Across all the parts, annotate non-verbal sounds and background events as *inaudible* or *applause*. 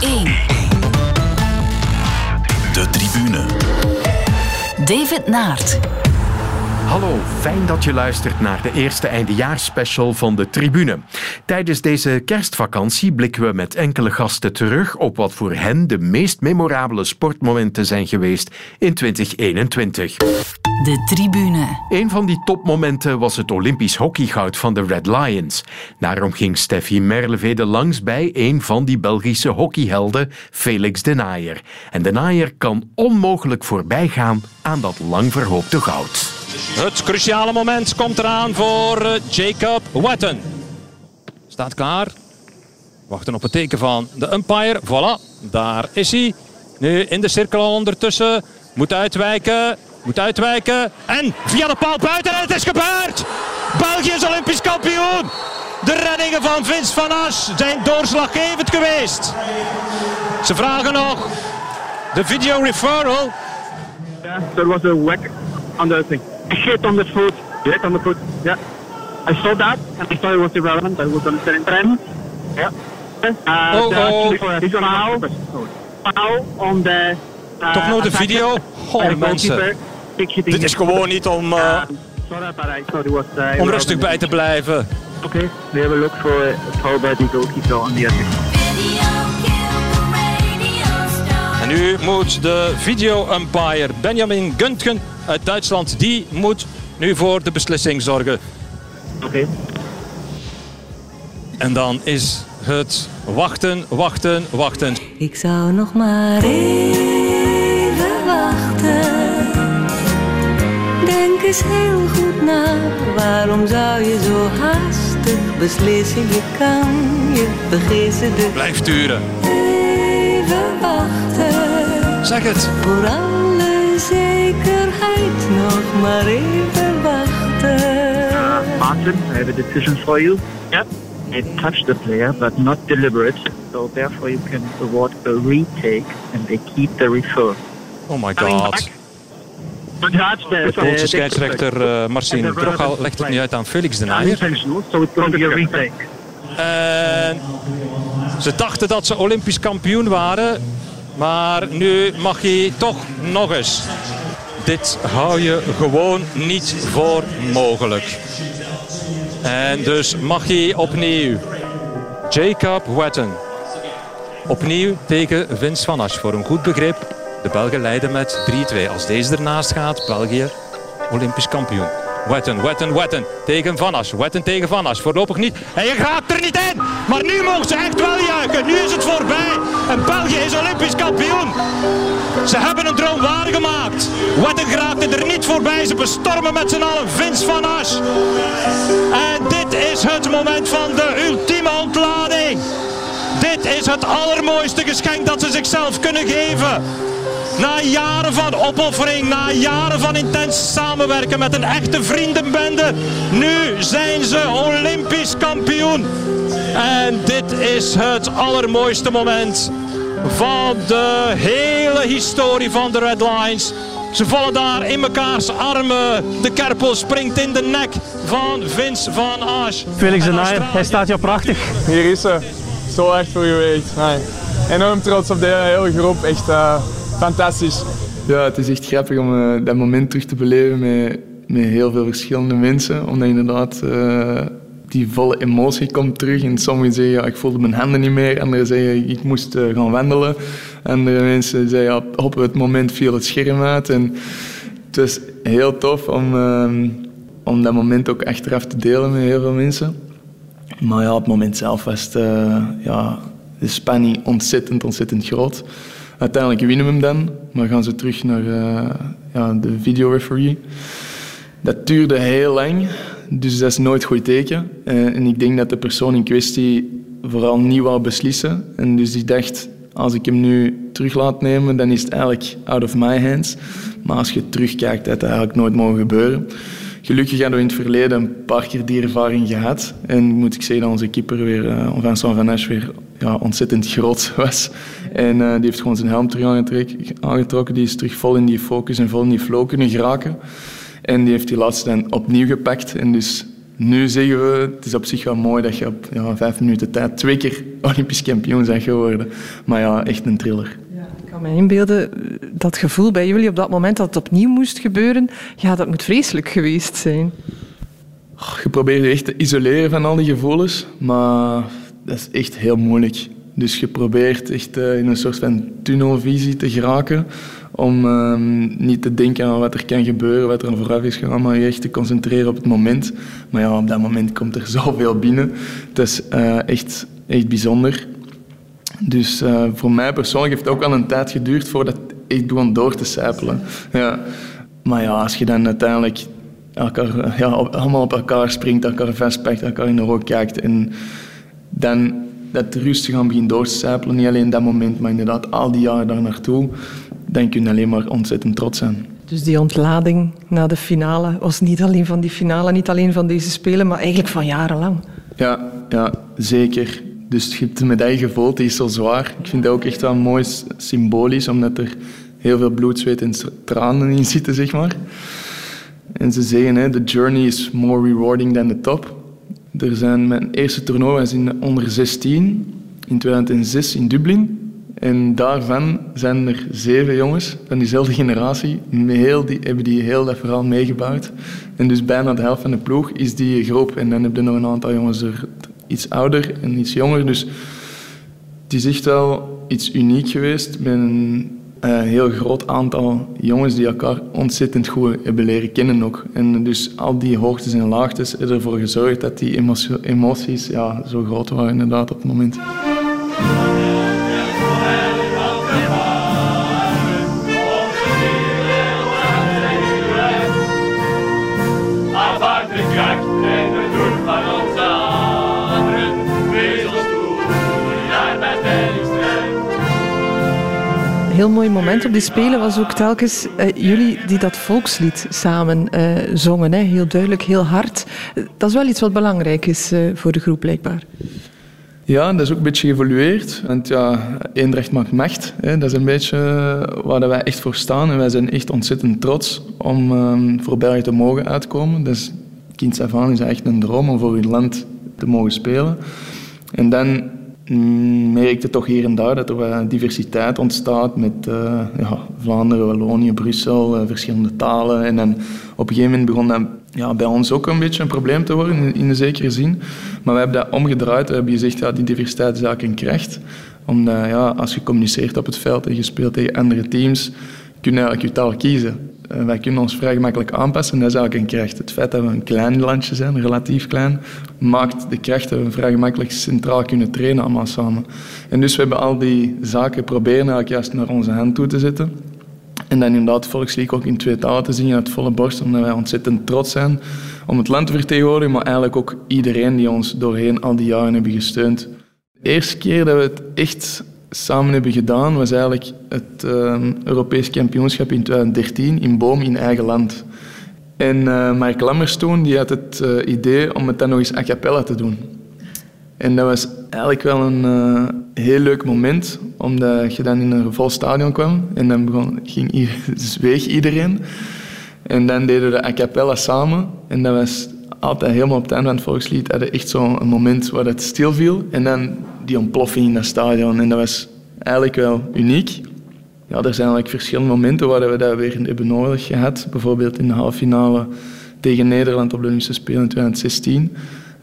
1. De tribune. David Naert. Hallo, fijn dat je luistert naar de eerste eindejaarsspecial van de Tribune. Tijdens deze kerstvakantie blikken we met enkele gasten terug op wat voor hen de meest memorabele sportmomenten zijn geweest in 2021. De Tribune. Een van die topmomenten was het Olympisch hockeygoud van de Red Lions. Daarom ging Steffi Merlevede langs bij een van die Belgische hockeyhelden, Felix de Naaier. En de Naaier kan onmogelijk voorbij gaan aan dat lang verhoopte goud. Het cruciale moment komt eraan voor eh, Jacob Wetton. Staat klaar. Wachten op het teken van de umpire. Voilà, daar is hij. Nu in de cirkel ondertussen. Moet uitwijken. Moet uitwijken. En via de paal buiten. En het is gebeurd. België is Olympisch kampioen. De reddingen van Vince van As zijn doorslaggevend geweest. Ze vragen nog de video referral. Yeah, there was a whack on the thing. A hit on the foot. Hit on the foot. Yeah. I saw that and I thought it was irrelevant. I was on the time. Yeah. Uh, Oh, oh. Foul. Foul on the. Uh, Toch nog de attacker. video? Oh, mensen. Dit is gewoon niet om, eh, Uh, sorry, but I thought it was. Uh, om rustig bij te blijven. Okay, we a look foul by the goalkeeper on the other. En nu moet de video-umpire Benjamin Guntgen uit Duitsland, die moet nu voor de beslissing zorgen. Okay. En dan is het wachten, wachten, wachten. Ik zou nog maar even wachten. Denk eens heel goed na. Waarom zou je zo haastig beslissen? Je kan je vergissen. Dus Blijf duren. even wachten. Zeg het. Voor alle zekerheid nog maar even wachten. Martin, I have a decision for you. Yep. It touched the player, but not deliberate. So therefore you can award a retake and they keep the refer. Oh my god. De Poolse scheidsrechter eh, Marcin Brochal legt het nu uit aan Felix de Naaier. En ze dachten dat ze Olympisch kampioen waren. Maar nu mag hij toch nog eens. Dit hou je gewoon niet voor mogelijk. En dus mag hij opnieuw. Jacob Wetton. Opnieuw tegen Vince van Asch. Voor een goed begrip. De Belgen leiden met 3-2. Als deze ernaast gaat, België Olympisch kampioen. Wetten, Wetten, Wetten tegen Van As. Wetten tegen Van As. Voorlopig niet. En je gaat er niet in. Maar nu mogen ze echt wel juichen. Nu is het voorbij. En België is Olympisch kampioen. Ze hebben een droom waargemaakt. Wetten geraakte er niet voorbij. Ze bestormen met z'n allen Vince Van As. En dit is het moment van de ultieme ontlading. Dit is het allermooiste geschenk dat ze zichzelf kunnen geven. Na jaren van opoffering, na jaren van intens samenwerken met een echte vriendenbende, nu zijn ze Olympisch kampioen. En dit is het allermooiste moment van de hele historie van de Red Lions. Ze vallen daar in mekaars armen. De kerpel springt in de nek van Vince van Asch. Felix de En Naaier, hij staat jou prachtig. Hier is ze. Zo echt voor geweest. Enorm trots op de hele groep. Echt eh, fantastisch. Ja, het is echt grappig om eh, dat moment terug te beleven met, met heel veel verschillende mensen. Omdat inderdaad eh, die volle emotie komt terug. En sommigen zeggen, ja, ik voelde mijn handen niet meer. Anderen zeggen, ik moest gaan wandelen. Andere mensen zeggen, ja, op het moment viel het scherm uit. En het was heel tof om, eh, om dat moment ook achteraf te delen met heel veel mensen. Maar ja, op het moment zelf was eh, ja, de spanning ontzettend, ontzettend groot. Uiteindelijk winnen we hem dan, maar gaan ze terug naar eh, ja, de videoreferee. Dat duurde heel lang, dus dat is nooit goed teken. Eh, en ik denk dat de persoon in kwestie vooral niet wou beslissen. En dus die dacht, als ik hem nu terug laat nemen, dan is het eigenlijk out of my hands. Maar als je terugkijkt, had dat eigenlijk nooit mogen gebeuren. Gelukkig hadden we in het verleden een paar keer die ervaring gehad. En moet ik zeggen dat onze keeper weer, uh, Vincent Van Asch, weer ja, ontzettend groot *laughs* was. En uh, die heeft gewoon zijn helm terug aangetrokken. Die is terug vol in die focus en vol in die flow kunnen geraken. En die heeft die laatste dan opnieuw gepakt. En dus nu zeggen we, het is op zich wel mooi dat je op ja, vijf minuten tijd twee keer Olympisch kampioen bent geworden. Maar ja, echt een thriller. Kan me inbeelden, dat gevoel bij jullie op dat moment dat het opnieuw moest gebeuren, ja, dat moet vreselijk geweest zijn. Je probeert je echt te isoleren van al die gevoelens, maar dat is echt heel moeilijk. Dus je probeert echt eh, in een soort van tunnelvisie te geraken om ehm, niet te denken aan wat er kan gebeuren, wat er vooraf is gegaan, maar je echt te concentreren op het moment. Maar ja, op dat moment komt er *laughs* zoveel binnen. Het is eh, echt, echt bijzonder. Dus uh, voor mij persoonlijk heeft het ook wel een tijd geduurd voordat ik begon door te sijpelen. Ja. Maar ja, als je dan uiteindelijk elkaar, ja, allemaal op elkaar springt, elkaar vastpakt, elkaar in de ogen kijkt en dan dat rustig gaan beginnen door te sijpelen, niet alleen dat moment, maar inderdaad al die jaren daar naartoe, dan kun je alleen maar ontzettend trots zijn. Dus die ontlading na de finale was niet alleen van die finale, niet alleen van deze Spelen, maar eigenlijk van jarenlang. Ja, ja zeker. Dus je hebt de medaille gevoeld, die is zo zwaar. Ik vind dat ook echt wel mooi symbolisch, omdat er heel veel bloed, zweet en tranen in zitten, zeg maar. En ze zeggen, hè, the journey is more rewarding than the top. Er zijn mijn eerste toernooi was in onder 16 in 2006 in Dublin. En daarvan zijn er zeven jongens van diezelfde generatie. Heel die, hebben die heel dat verhaal meegebouwd. En dus bijna de helft van de ploeg is die groep. En dan heb je nog een aantal jongens er iets ouder en iets jonger. Dus het is echt wel iets uniek geweest. Met een uh, heel groot aantal jongens die elkaar ontzettend goed hebben leren kennen ook. En dus al die hoogtes en laagtes hebben ervoor gezorgd dat die emoties ja, zo groot waren inderdaad op het moment. Heel mooi moment op die Spelen was ook telkens uh, jullie die dat volkslied samen uh, zongen. Hè? Heel duidelijk, heel hard. Dat is wel iets wat belangrijk is uh, voor de groep blijkbaar. Ja, dat is ook een beetje geëvolueerd. Want ja, Eendracht maakt macht. Hè. Dat is een beetje waar wij echt voor staan. En wij zijn echt ontzettend trots om um, voor België te mogen uitkomen. Dus kind is echt een droom om voor uw land te mogen spelen. En dan Mm, merkte toch hier en daar dat er wat diversiteit ontstaat met uh, ja, Vlaanderen, Wallonië, Brussel, uh, verschillende talen. En dan op een gegeven moment begon dat ja, bij ons ook een beetje een probleem te worden, in, in een zekere zin. Maar we hebben dat omgedraaid. We hebben gezegd, ja, die diversiteit is eigenlijk een kracht. Omdat ja, als je communiceert op het veld en je speelt tegen andere teams, kun je eigenlijk je taal kiezen. Eh, wij kunnen ons vrij gemakkelijk aanpassen. Dat is eigenlijk een kracht. Het feit dat we een klein landje zijn, relatief klein, maakt de kracht dat we vrij gemakkelijk centraal kunnen trainen allemaal samen. En dus we hebben al die zaken proberen eigenlijk juist naar onze hand toe te zetten. En dan inderdaad Volkslied ook in twee talen te zien uit volle borst, omdat wij ontzettend trots zijn om het land te vertegenwoordigen, maar eigenlijk ook iedereen die ons doorheen al die jaren hebben gesteund. De eerste keer dat we het echt samen hebben gedaan, was eigenlijk het uh, Europees kampioenschap in 2013 in Boom in eigen land. En uh, Mark Lammers toen die had het uh, idee om het dan nog eens a cappella te doen. En dat was eigenlijk wel een uh, heel leuk moment, omdat je dan in een vol stadion kwam en dan begon, ging, *laughs* zweeg iedereen. En dan deden we de a cappella samen en dat was altijd helemaal op het einde van het volkslied hadden echt zo'n moment waar het stil viel. En dan die ontploffing in dat stadion. En dat was eigenlijk wel uniek. Ja, er zijn eigenlijk verschillende momenten waar we dat weer hebben nodig gehad. Bijvoorbeeld in de halve finale tegen Nederland op de Olympische Spelen in 2016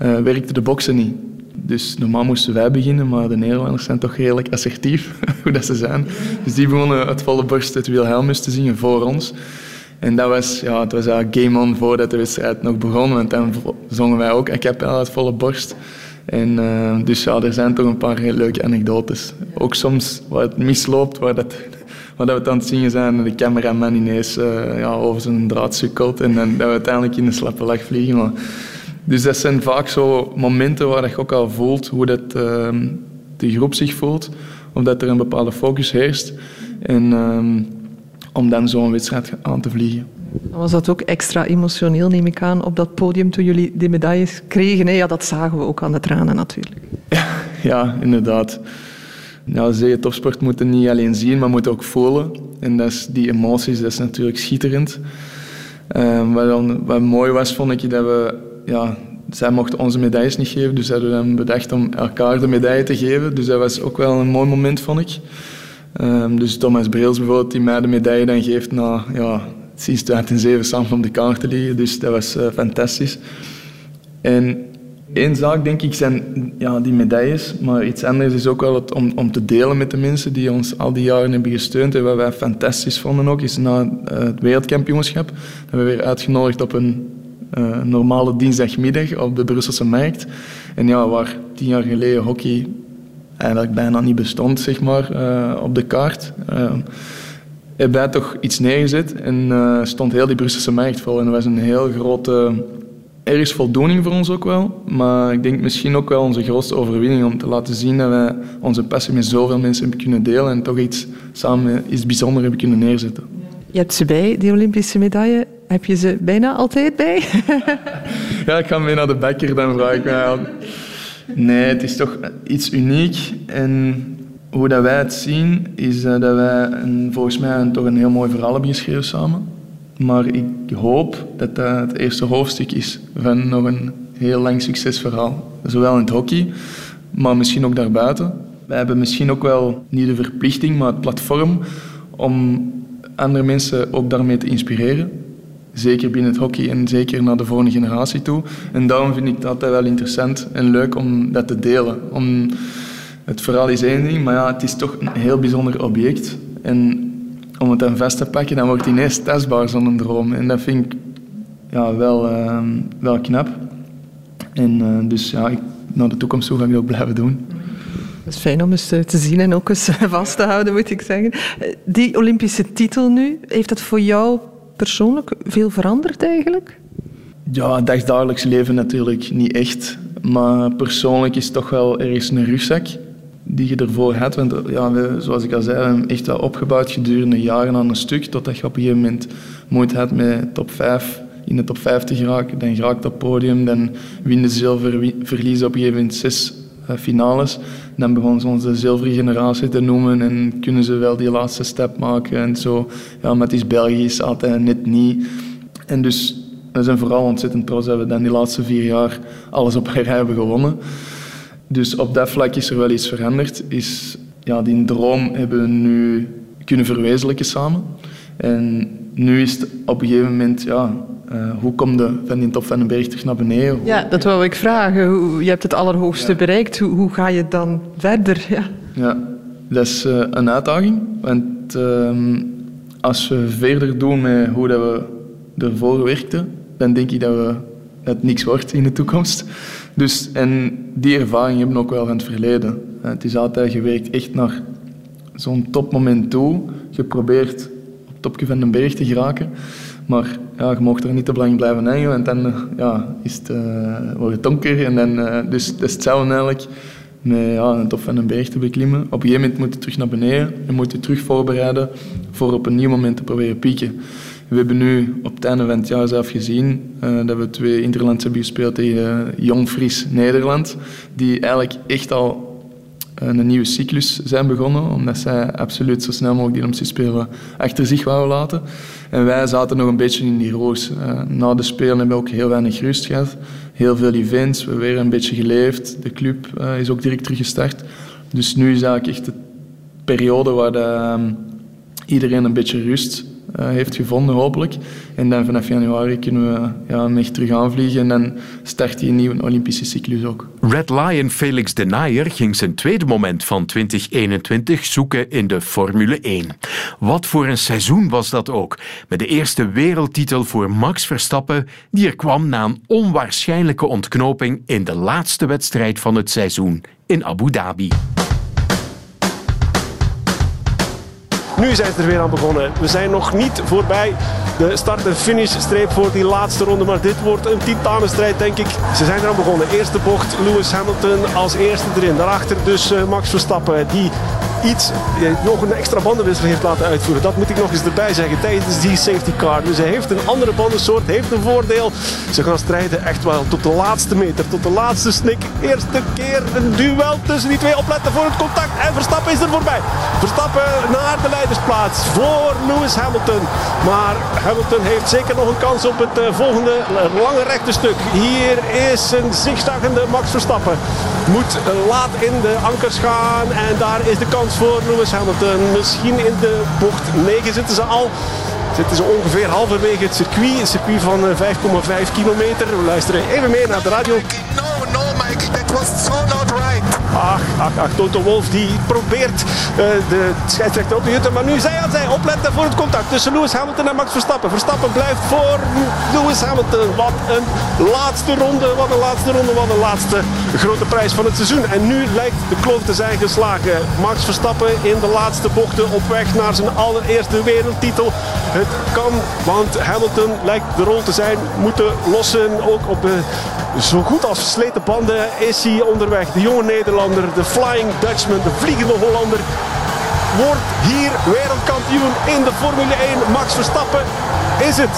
uh, werkte de boksen niet. Dus normaal moesten wij beginnen, maar de Nederlanders zijn toch redelijk assertief, *laughs* hoe dat ze zijn. Dus die begonnen het volle borst het Wilhelmus te zingen voor ons. En dat was, ja, het was game on voordat de wedstrijd nog begon. Want dan zongen wij ook Ik heb uit volle borst. En, uh, dus ja, er zijn toch een paar heel leuke anekdotes. Ook soms waar het misloopt, waar, dat, *laughs* waar dat we aan het zingen zijn en de cameraman ineens uh, ja, over zijn draad sukkelt en dan, dat we uiteindelijk in de slappe lach vliegen. Maar, dus dat zijn vaak zo momenten waar je ook al voelt hoe dat, uh, de groep zich voelt. Omdat er een bepaalde focus heerst. En ehm, om dan zo'n wedstrijd aan te vliegen. Was dat ook extra emotioneel, neem ik aan, op dat podium toen jullie die medailles kregen? Ja, dat zagen we ook aan de tranen natuurlijk. Ja, *laughs* ja inderdaad. Ja, je topsport moeten niet alleen zien, maar moeten ook voelen. En dat is, die emoties, dat is natuurlijk schitterend. Uh, wat, dan, wat mooi was, vond ik dat we ja, zij mochten onze medailles niet geven, dus hadden we dan bedacht om elkaar de medaille te geven. Dus dat was ook wel een mooi moment, vond ik. Ehm, dus Thomas Breels bijvoorbeeld, die mij de medaille dan geeft na ja, sinds 2007 samen op de kaart te liggen. Dus dat was uh, fantastisch. En één zaak, denk ik, zijn ja, die medailles. Maar iets anders is ook wel het, om, om te delen met de mensen die ons al die jaren hebben gesteund. En wat wij fantastisch vonden ook, is na uh, het wereldkampioenschap dat we weer uitgenodigd op een uh, normale dinsdagmiddag op de Brusselse markt. En ja, waar tien jaar geleden hockey eigenlijk bijna niet bestond, zeg maar, uh, op de kaart. Hebben wij toch iets neergezet en stond heel die Brusselse markt vol. En dat was een heel grote ergens voldoening voor ons ook wel. Maar ik denk misschien ook wel onze grootste overwinning om te laten zien dat wij onze passie met zoveel mensen hebben kunnen delen en toch iets samen iets bijzonders hebben kunnen neerzetten. Je hebt ze bij, die Olympische medaille. Heb je ze bijna altijd bij? *laughs* ja, ik ga mee naar de bakker, dan vraag ik mij Nee, het is toch iets uniek. En hoe dat wij het zien, is dat wij een, volgens mij een, toch een heel mooi verhaal hebben geschreven samen. Maar ik hoop dat dat het eerste hoofdstuk is van nog een heel lang succesverhaal. Zowel in het hockey, maar misschien ook daarbuiten. Wij hebben misschien ook wel niet de verplichting, maar het platform om andere mensen ook daarmee te inspireren. Zeker binnen het hockey en zeker naar de volgende generatie toe. En daarom vind ik altijd wel interessant en leuk om dat te delen. Om, het verhaal is één ding, maar ja, het is toch een heel bijzonder object. En om het dan vast te pakken, dan wordt het ineens testbaar, zo'n droom. En dat vind ik ja, wel, uh, wel knap. En uh, dus ja, ik, naar de toekomst toe ga ik dat ook blijven doen. Dat is fijn om eens te zien en ook eens *laughs* vast te houden, moet ik zeggen. Die Olympische titel nu, heeft dat voor jou persoonlijk veel veranderd eigenlijk? Ja, het dagdagelijks leven natuurlijk niet echt. Maar persoonlijk is het toch wel ergens een rugzak die je ervoor had. Want ja, zoals ik al zei, we hebben echt wel opgebouwd gedurende jaren aan een stuk. Totdat je op een gegeven moment moeite had met top 5, in de top 50 geraken. Dan geraakt op podium, dan winnen zilver, verliezen op een gegeven moment zes uh, finales. Dan begonnen ze onze zilveren generatie te noemen en kunnen ze wel die laatste stap maken en zo. Ja, het is Belgisch altijd net niet. En dus we zijn vooral ontzettend trots dat we dan die laatste vier jaar alles op een rij hebben gewonnen. Dus op dat vlak is er wel iets veranderd. Is, ja, die droom hebben we nu kunnen verwezenlijken samen. En nu is het op een gegeven moment, ja, uh, hoe kom je van die top van een berg terug naar beneden? Ja, dat wou ik vragen. Hoe, je hebt het allerhoogste ja. bereikt. Hoe, hoe, ga je dan verder? Ja, ja dat is uh, een uitdaging. Want uh, als we verder doen met hoe dat we ervoor werkten, dan denk ik dat, we, het niks wordt in de toekomst. Dus, en die ervaring hebben we ook wel van het verleden. Het is altijd, je werkt echt naar zo'n topmoment toe. Je probeert op het topje van een berg te geraken. Maar ja, je mag er niet te lang blijven hangen, want dan ja, is het, uh, wordt het donker. En dan, uh, dus dat is hetzelfde eigenlijk met ja, een top van een berg te beklimmen. Op een gegeven moment moet je terug naar beneden en moet je terug voorbereiden voor op een nieuw moment te proberen pieken. We hebben nu op het einde van het jaar zelf gezien dat we twee interlands hebben gespeeld tegen Jong Fries Nederland, die eigenlijk echt al een nieuwe cyclus zijn begonnen, omdat zij absoluut zo snel mogelijk die Olympische Spelen achter zich wouden laten. En wij zaten nog een beetje in die roos. Uh, na de Spelen hebben we ook heel weinig rust gehad. Heel veel events, we hebben weer een beetje geleefd. De club uh, is ook direct teruggestart. Dus nu is eigenlijk echt de periode waar de, um, iedereen een beetje rust uh, heeft gevonden, hopelijk. En dan vanaf januari kunnen we ja, terug aanvliegen en dan start die nieuwe Olympische cyclus ook. Red Lion Felix de Naaier ging zijn tweede moment van 2021 zoeken in de Formule 1. Wat voor een seizoen was dat ook, met de eerste wereldtitel voor Max Verstappen, die er kwam na een onwaarschijnlijke ontknoping in de laatste wedstrijd van het seizoen in Abu Dhabi. Nu zijn ze er weer aan begonnen. We zijn nog niet voorbij de start- en finishstreep voor die laatste ronde. Maar dit wordt een titanenstrijd, denk ik. Ze zijn eraan begonnen. Eerste bocht, Lewis Hamilton als eerste erin. Daarachter dus Max Verstappen, die iets, nog een extra bandenwissel heeft laten uitvoeren. Dat moet ik nog eens erbij zeggen tijdens die safety car. Dus hij heeft een andere bandensoort, heeft een voordeel. Ze gaan strijden echt wel tot de laatste meter, tot de laatste snik. Eerste keer een duel tussen die twee. Opletten voor het contact. En Verstappen is er voorbij. Verstappen naar de leidersplaats voor Lewis Hamilton. Maar Hamilton heeft zeker nog een kans op het eh, volgende lange rechte stuk. Hier is een zigzaggende Max Verstappen. Moet laat in de ankers gaan. En daar is de kans voor Lewis Hamilton. Misschien in de bocht 9 zitten ze al. Zitten ze ongeveer halverwege het circuit. Een circuit van 5,5 eh, kilometer. We luisteren even mee naar de radio. That was so not right. Ach, ach, ach, Toto Wolf die probeert uh, de scheidsrechter op te jutten. Maar nu zij aan zij opletten voor het contact tussen Lewis Hamilton en Max Verstappen. Verstappen blijft voor Lewis Hamilton. Wat een laatste ronde, wat een laatste ronde, wat een laatste grote prijs van het seizoen. En nu lijkt de kloof te zijn geslagen. Max Verstappen in de laatste bochten op weg naar zijn allereerste wereldtitel. Het kan, want Hamilton lijkt de rol te zijn moeten lossen. Ook op de zo goed als versleten banden is hij onderweg. De jonge Nederlander, de Flying Dutchman, de vliegende Hollander. Wordt hier wereldkampioen in de Formule 1. Max Verstappen is het.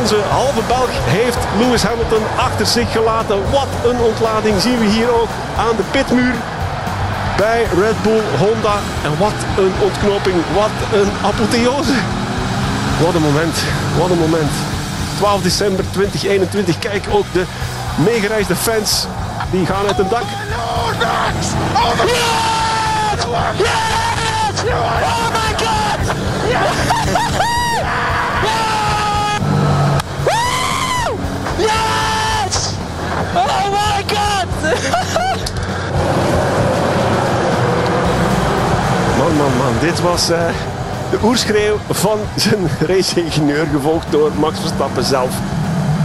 Onze halve Belg heeft Lewis Hamilton achter zich gelaten. Wat een ontlading zien we hier ook aan de pitmuur bij Red Bull Honda. En wat een ontknoping, wat een apotheose. Wat een moment, wat een moment. 12 december 2021. Kijk ook de meegereisde fans. Die gaan uit het dak. Oh! Yes! Oh my god! Man, man, man. Dit was... Uh, de oerschreeuw van zijn raceingenieur, gevolgd door Max Verstappen zelf.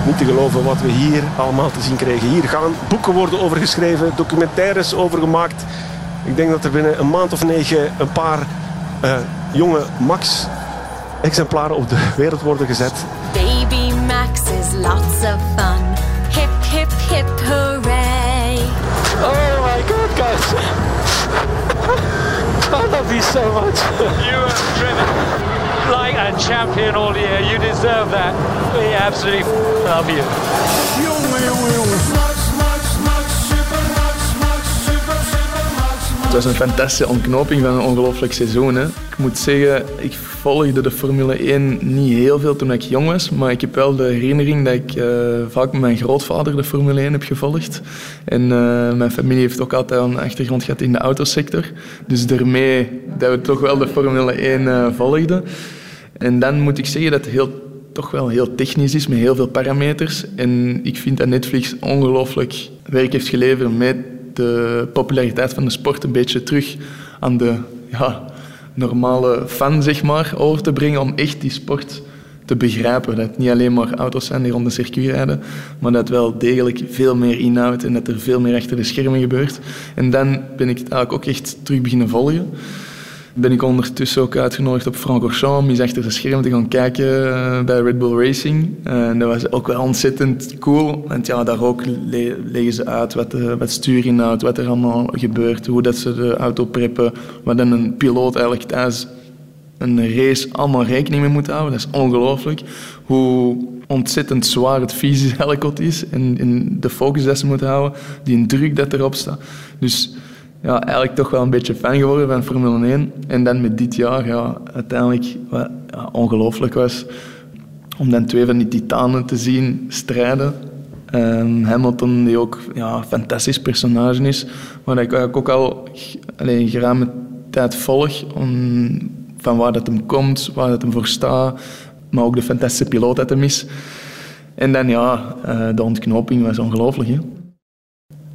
Niet te geloven wat we hier allemaal te zien kregen. Hier gaan boeken worden over geschreven, documentaires over gemaakt. Ik denk dat er binnen een maand of negen een paar uh, jonge Max-exemplaren op de wereld worden gezet. Baby Max is lots of fun. Hip, hip, hip, hooray. Oh my god, guys. *laughs* I love you so much. you have driven like a champion all year. You deserve that. We absolutely love you. Het was een fantastische ontknoping van een ongelooflijk seizoen. Hè. Ik moet zeggen, ik volgde de Formule 1 niet heel veel toen ik jong was, maar ik heb wel de herinnering dat ik uh, vaak met mijn grootvader de Formule 1 heb gevolgd. En uh, mijn familie heeft ook altijd een achtergrond gehad in de autosector. Dus daarmee dat we toch wel de Formule 1 uh, eh, volgden. En dan moet ik zeggen dat het heel, toch wel heel technisch is, met heel veel parameters. En ik vind dat Netflix ongelooflijk werk heeft geleverd met de populariteit van de sport een beetje terug aan de ja, normale fan zeg maar, over te brengen om echt die sport te begrijpen. Dat het niet alleen maar auto's zijn die rond de circuit rijden, maar dat wel degelijk veel meer inhoudt en dat er veel meer achter de schermen gebeurt. En dan ben ik het eigenlijk ook echt terug beginnen volgen ben ik ondertussen ook uitgenodigd op Francorchamps om eens achter de scherm te gaan kijken eh, bij Red Bull Racing. En dat was ook wel ontzettend cool. Want ja, daar ook leggen ze uit wat, de, wat stuurinhoud, wat er allemaal gebeurt, hoe dat ze de auto preppen, wat dan een piloot eigenlijk thuis een race allemaal rekening mee moet houden. Dat is ongelooflijk. Hoe ontzettend zwaar het fysisch *laughs* eigenlijk is en, en de focus dat ze moeten houden, die druk dat erop staat. Dus ja, eigenlijk toch wel een beetje fan geworden van Formule 1. En dan met dit jaar, ja, uiteindelijk wat ongelooflijk was om dan twee van die titanen te zien strijden. Um, Hamilton, die ook ja, een fantastisch personage is, maar dat ik ook al alleen, geruime tijd volg om, van waar dat hem komt, waar dat hem voor staat, maar ook de fantastische piloot dat hem is. En dan ja, uh, de ontknoping was ongelooflijk.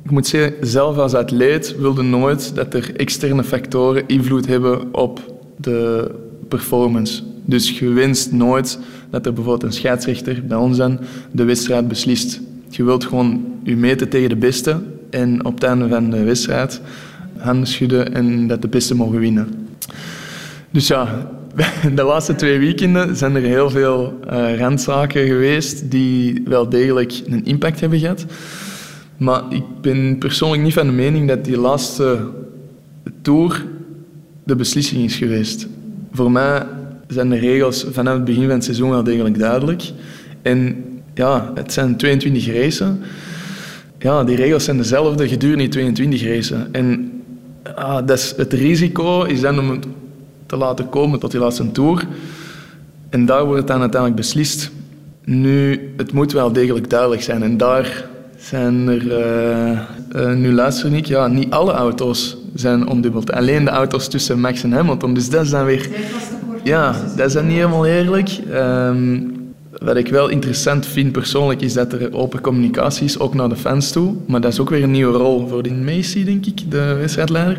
Ik moet zeggen, zelf als atleet wilde nooit dat er externe factoren invloed hebben op de performance. Dus je wenst nooit dat er bijvoorbeeld een scheidsrechter bij ons dan de wedstrijd beslist. Je wilt gewoon je meten tegen de beste en op het einde van de wedstrijd handen schudden en dat de beste mogen winnen. Dus ja, *laughs* de laatste twee weekenden zijn er heel veel uh, randzaken geweest die wel degelijk een impact hebben gehad. Maar ik ben persoonlijk niet van de mening dat die laatste tour de beslissing is geweest. Voor mij zijn de regels vanaf het begin van het seizoen wel degelijk duidelijk. En ja, het zijn 22 racen. Ja, die regels zijn dezelfde gedurende die 22 racen. En ah, dat is, het risico is dan om het te laten komen tot die laatste tour. En daar wordt het dan uiteindelijk beslist. Nu, het moet wel degelijk duidelijk zijn. En daar zijn er, uh, uh, nu luister ik, ja, niet alle auto's zijn omdubbeld. Alleen de auto's tussen Max en Hamilton. Dus dat is dan weer... Ja, dat is dan niet helemaal eerlijk. Um, wat ik wel interessant vind persoonlijk is dat er open communicatie is, ook naar de fans toe. Maar dat is ook weer een nieuwe rol voor die Macy, denk ik, de wedstrijdleider.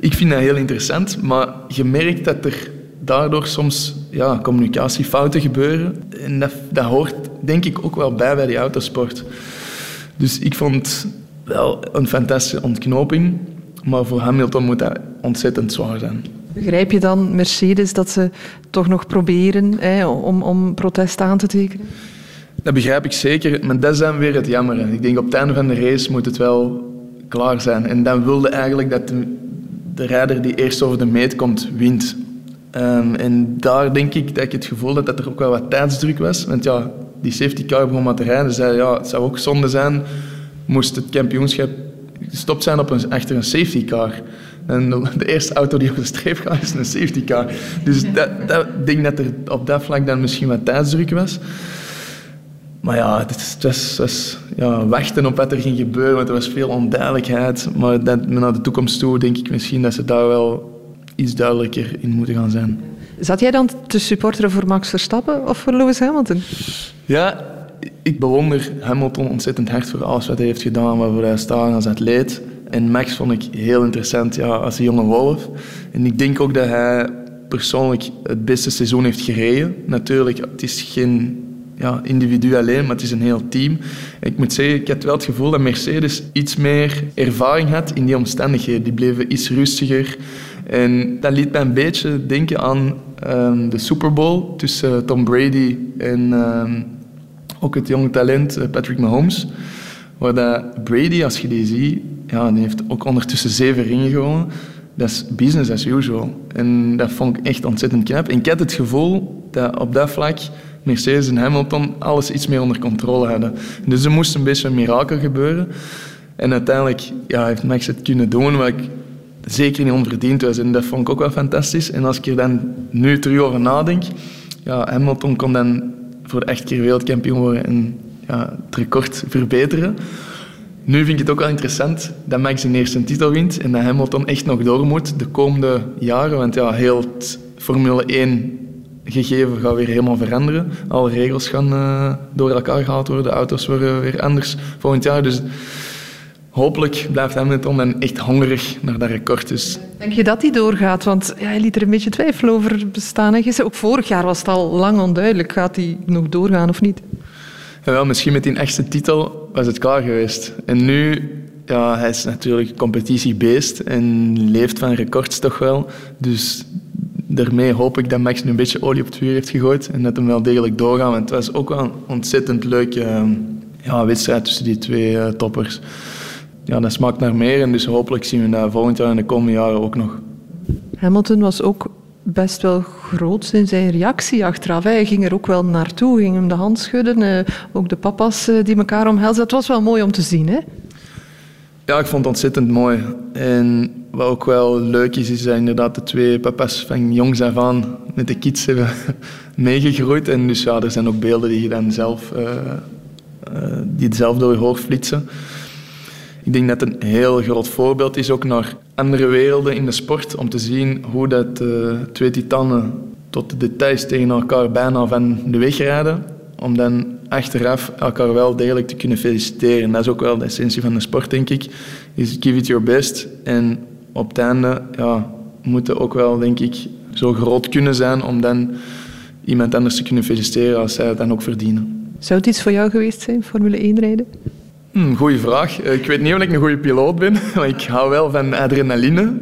Ik vind dat heel interessant, maar je merkt dat er daardoor soms ja, communicatiefouten gebeuren. En dat, dat hoort denk ik ook wel bij bij die autosport. Dus ik vond wel een fantastische ontknoping. Maar voor Hamilton moet dat ontzettend zwaar zijn. Begrijp je dan Mercedes dat ze toch nog proberen hè, om, om protest aan te tekenen? Dat begrijp ik zeker, maar dat is dan weer het jammer. Ik denk op het einde van de race moet het wel klaar zijn. En dan wilde eigenlijk dat de, de rijder die eerst over de meet komt, wint. Um, en daar denk ik dat ik het gevoel had dat er ook wel wat tijdsdruk was. Want ja, die safety car begon maar te rijden. Zei, ja, het zou ook zonde zijn moest het kampioenschap gestopt zijn op een, achter een safety car. En de eerste auto die op de streep gaat is een safety car. Dus dat, dat, denk dat er op dat vlak dan misschien wat tijdsdruk was. Maar ja, het was, was ja, wachten op wat er ging gebeuren, want er was veel onduidelijkheid. Maar dat, naar de toekomst toe denk ik misschien dat ze daar wel iets duidelijker in moeten gaan zijn. Zat jij dan te supporteren voor Max Verstappen of voor Lewis Hamilton? Ja, ik bewonder Hamilton ontzettend hard voor alles wat hij heeft gedaan, waarvoor hij staat als atleet. En Max vond ik heel interessant ja, als jonge wolf. En ik denk ook dat hij persoonlijk het beste seizoen heeft gereden. Natuurlijk, het is geen ja, individu alleen, maar het is een heel team. Ik moet zeggen, ik had wel het gevoel dat Mercedes iets meer ervaring had in die omstandigheden. Die bleven iets rustiger. En dat liet mij een beetje denken aan um, de Super Bowl tussen Tom Brady en um, ook het jonge talent eh, Patrick Mahomes. Waar dat Brady, als je die ziet, ja, die heeft ook ondertussen zeven ringen gewonnen. Dat is business as usual. En dat vond ik echt ontzettend knap. En ik had het gevoel dat op dat vlak Mercedes en Hamilton alles iets meer onder controle hadden. Dus er moest een beetje een mirakel gebeuren. En uiteindelijk ja, heeft Max het kunnen doen wat ik zeker niet onverdiend was. En dat vond ik ook wel fantastisch. En als ik er dan nu terug over nadenk, ja, Hamilton kon dan voor echt keer wereldkampioen worden en ja, het record verbeteren. Nu vind ik het ook wel interessant dat Max een eerste titel wint en dat Hamilton echt nog door moet de komende jaren. Want ja, heel het Formule 1 gegeven gaat weer helemaal veranderen. Alle regels gaan uh, door elkaar gehaald worden, de auto's worden weer anders volgend jaar. Dus hopelijk blijft Hamilton dan echt hongerig naar dat record. Dus. Denk je dat hij doorgaat? Want ja, hij liet er een beetje twijfel over bestaan. Hè? Ook vorig jaar was het al lang onduidelijk. Gaat hij nog doorgaan of niet? Ja, wel, misschien met die echte titel was het klaar geweest. En nu, ja, hij is natuurlijk competitiebeest en leeft van records toch wel. Dus daarmee hoop ik dat Max nu een beetje olie op het vuur heeft gegooid en dat hem wel degelijk doorgaat. Want het was ook wel een ontzettend leuke ehm, ja, wedstrijd tussen die twee uh, toppers ja, dat smaakt naar meer. En dus hopelijk zien we dat volgend jaar en de komende jaren ook nog. Hamilton was ook best wel groot in zijn reactie achteraf. Hij ging er ook wel naartoe, ging hem de hand schudden. Uh, ook de papa's uh, die elkaar omhelzen. Het was wel mooi om te zien, hè? Ja, ik vond het ontzettend mooi. En wat ook wel leuk is, is dat inderdaad de twee papa's van jongs af aan met de kids hebben *laughs* meegegroeid. En dus ja, er zijn ook beelden die je dan zelf, uh, die het zelf door je hoofd flitsen. Ik denk dat het een heel groot voorbeeld is ook naar andere werelden in de sport. Om te zien hoe dat uh, twee titanen tot de details tegen elkaar bijna van de weg rijden. Om dan achteraf elkaar wel degelijk te kunnen feliciteren. Dat is ook wel de essentie van de sport, denk ik. Is give it your best. En op het einde ja, moeten ook wel, denk ik, zo groot kunnen zijn om dan iemand anders te kunnen feliciteren als zij het dan ook verdienen. Zou het iets voor jou geweest zijn, Formule 1 rijden? Hmm, goeie vraag. Eh, ik weet niet of ik een goede piloot ben, *laughs* ik hou wel van adrenaline.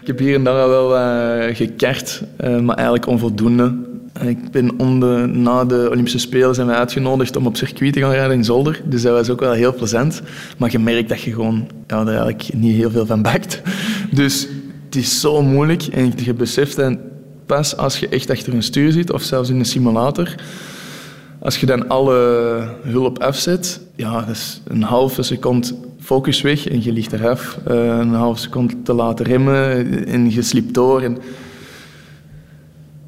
Ik heb hier en daar wel uh, maar eigenlijk onvoldoende. Ik ben onder, na de Olympische Spelen zijn we uitgenodigd om op circuit te gaan rijden in Zolder. Dus dat was ook wel heel plezant. Maar je merkt dat je gewoon ja, er eigenlijk niet heel veel van bakt. *laughs* Dus het is zo moeilijk en je beseft dan pas als je echt achter een stuur zit of zelfs in een simulator. Als je dan alle hulp afzet, ja, dat is een halve seconde focus weg en je ligt eraf. Uh, een halve seconde te laten remmen en je slipt door. En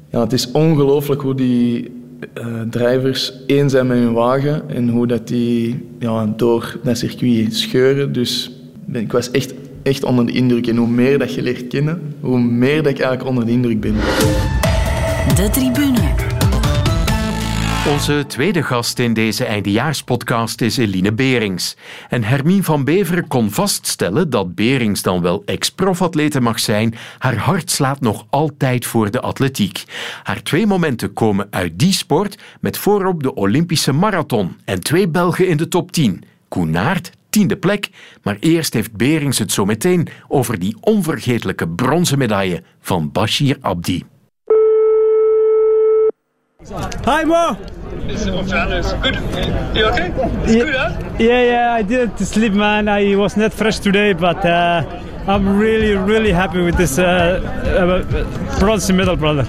ja, het is ongelooflijk hoe die uh, drivers één zijn met hun wagen en hoe dat die ja, door dat circuit scheuren. Dus ik was echt, echt onder de indruk. En hoe meer dat je leert kennen, hoe meer dat ik eigenlijk onder de indruk ben. De tribune. Onze tweede gast in deze eindejaarspodcast is Eline Berings. En Hermine van Beveren kon vaststellen dat Berings dan wel ex-profatlete mag zijn, haar hart slaat nog altijd voor de atletiek. Haar twee momenten komen uit die sport, met voorop de Olympische marathon en twee Belgen in de top 10. Koenaert, tiende plek, maar eerst heeft Berings het zo meteen over die onvergetelijke bronzen medaille van Bashir Abdi. Hi Mo! Good. You okay? It's Yeah. good, huh? Yeah, yeah, I didn't sleep, man. I was not fresh today, but uh, I'm really, really happy with this uh, uh, bronze medal, brother.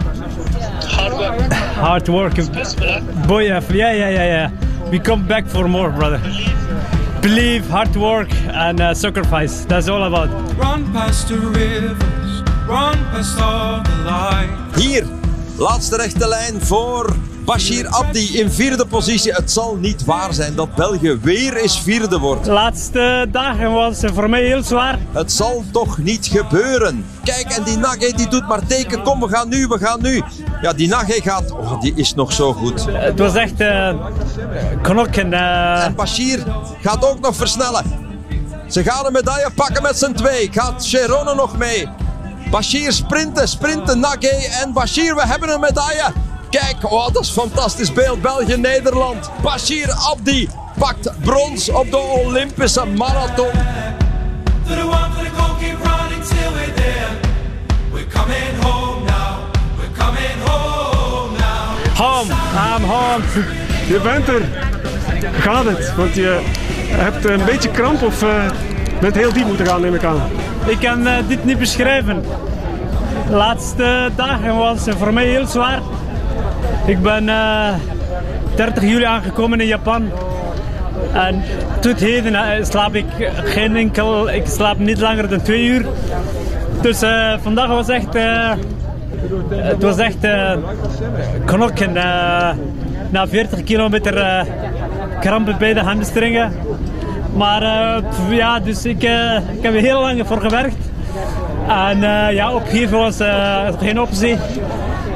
Hard work. Hard work. Possible, huh? Boy, yeah, yeah, yeah, yeah, yeah. We come back for more, brother. Believe, Believe hard work, and uh, sacrifice. That's all about. Run past the rivers, run past all the light. Hier, laatste rechte lijn voor Bashir Abdi in vierde positie. Het zal niet waar zijn dat België weer eens vierde wordt. De laatste dagen was voor mij heel zwaar. Het zal toch niet gebeuren. Kijk, en die Nage die doet maar teken. Kom, we gaan nu, we gaan nu. Ja, die Nage gaat... Oh, die is nog zo goed. Het was echt uh, knokken. Uh... En Bashir gaat ook nog versnellen. Ze gaan een medaille pakken met z'n twee. Gaat Cherone nog mee? Bashir sprinten, sprinten, Nage en Bashir, we hebben een medaille. Kijk, oh, dat is een fantastisch beeld. België-Nederland. Bashir Abdi pakt brons op de Olympische marathon. Home, I'm home. Je bent er. Gaat het? Want je hebt een beetje kramp of uh, bent heel diep moeten gaan, neem ik aan. Ik kan uh, dit niet beschrijven. De laatste dagen was voor mij heel zwaar. Ik ben uh, 30 juli aangekomen in Japan. En tot heden uh, slaap ik geen enkel, ik slaap niet langer dan twee uur. Dus vandaag was echt, het was echt knokken. na 40 kilometer krampen bij de hamstringen. Maar ja, dus ik, ik heb er heel lang voor gewerkt. En ja, opgeven was geen optie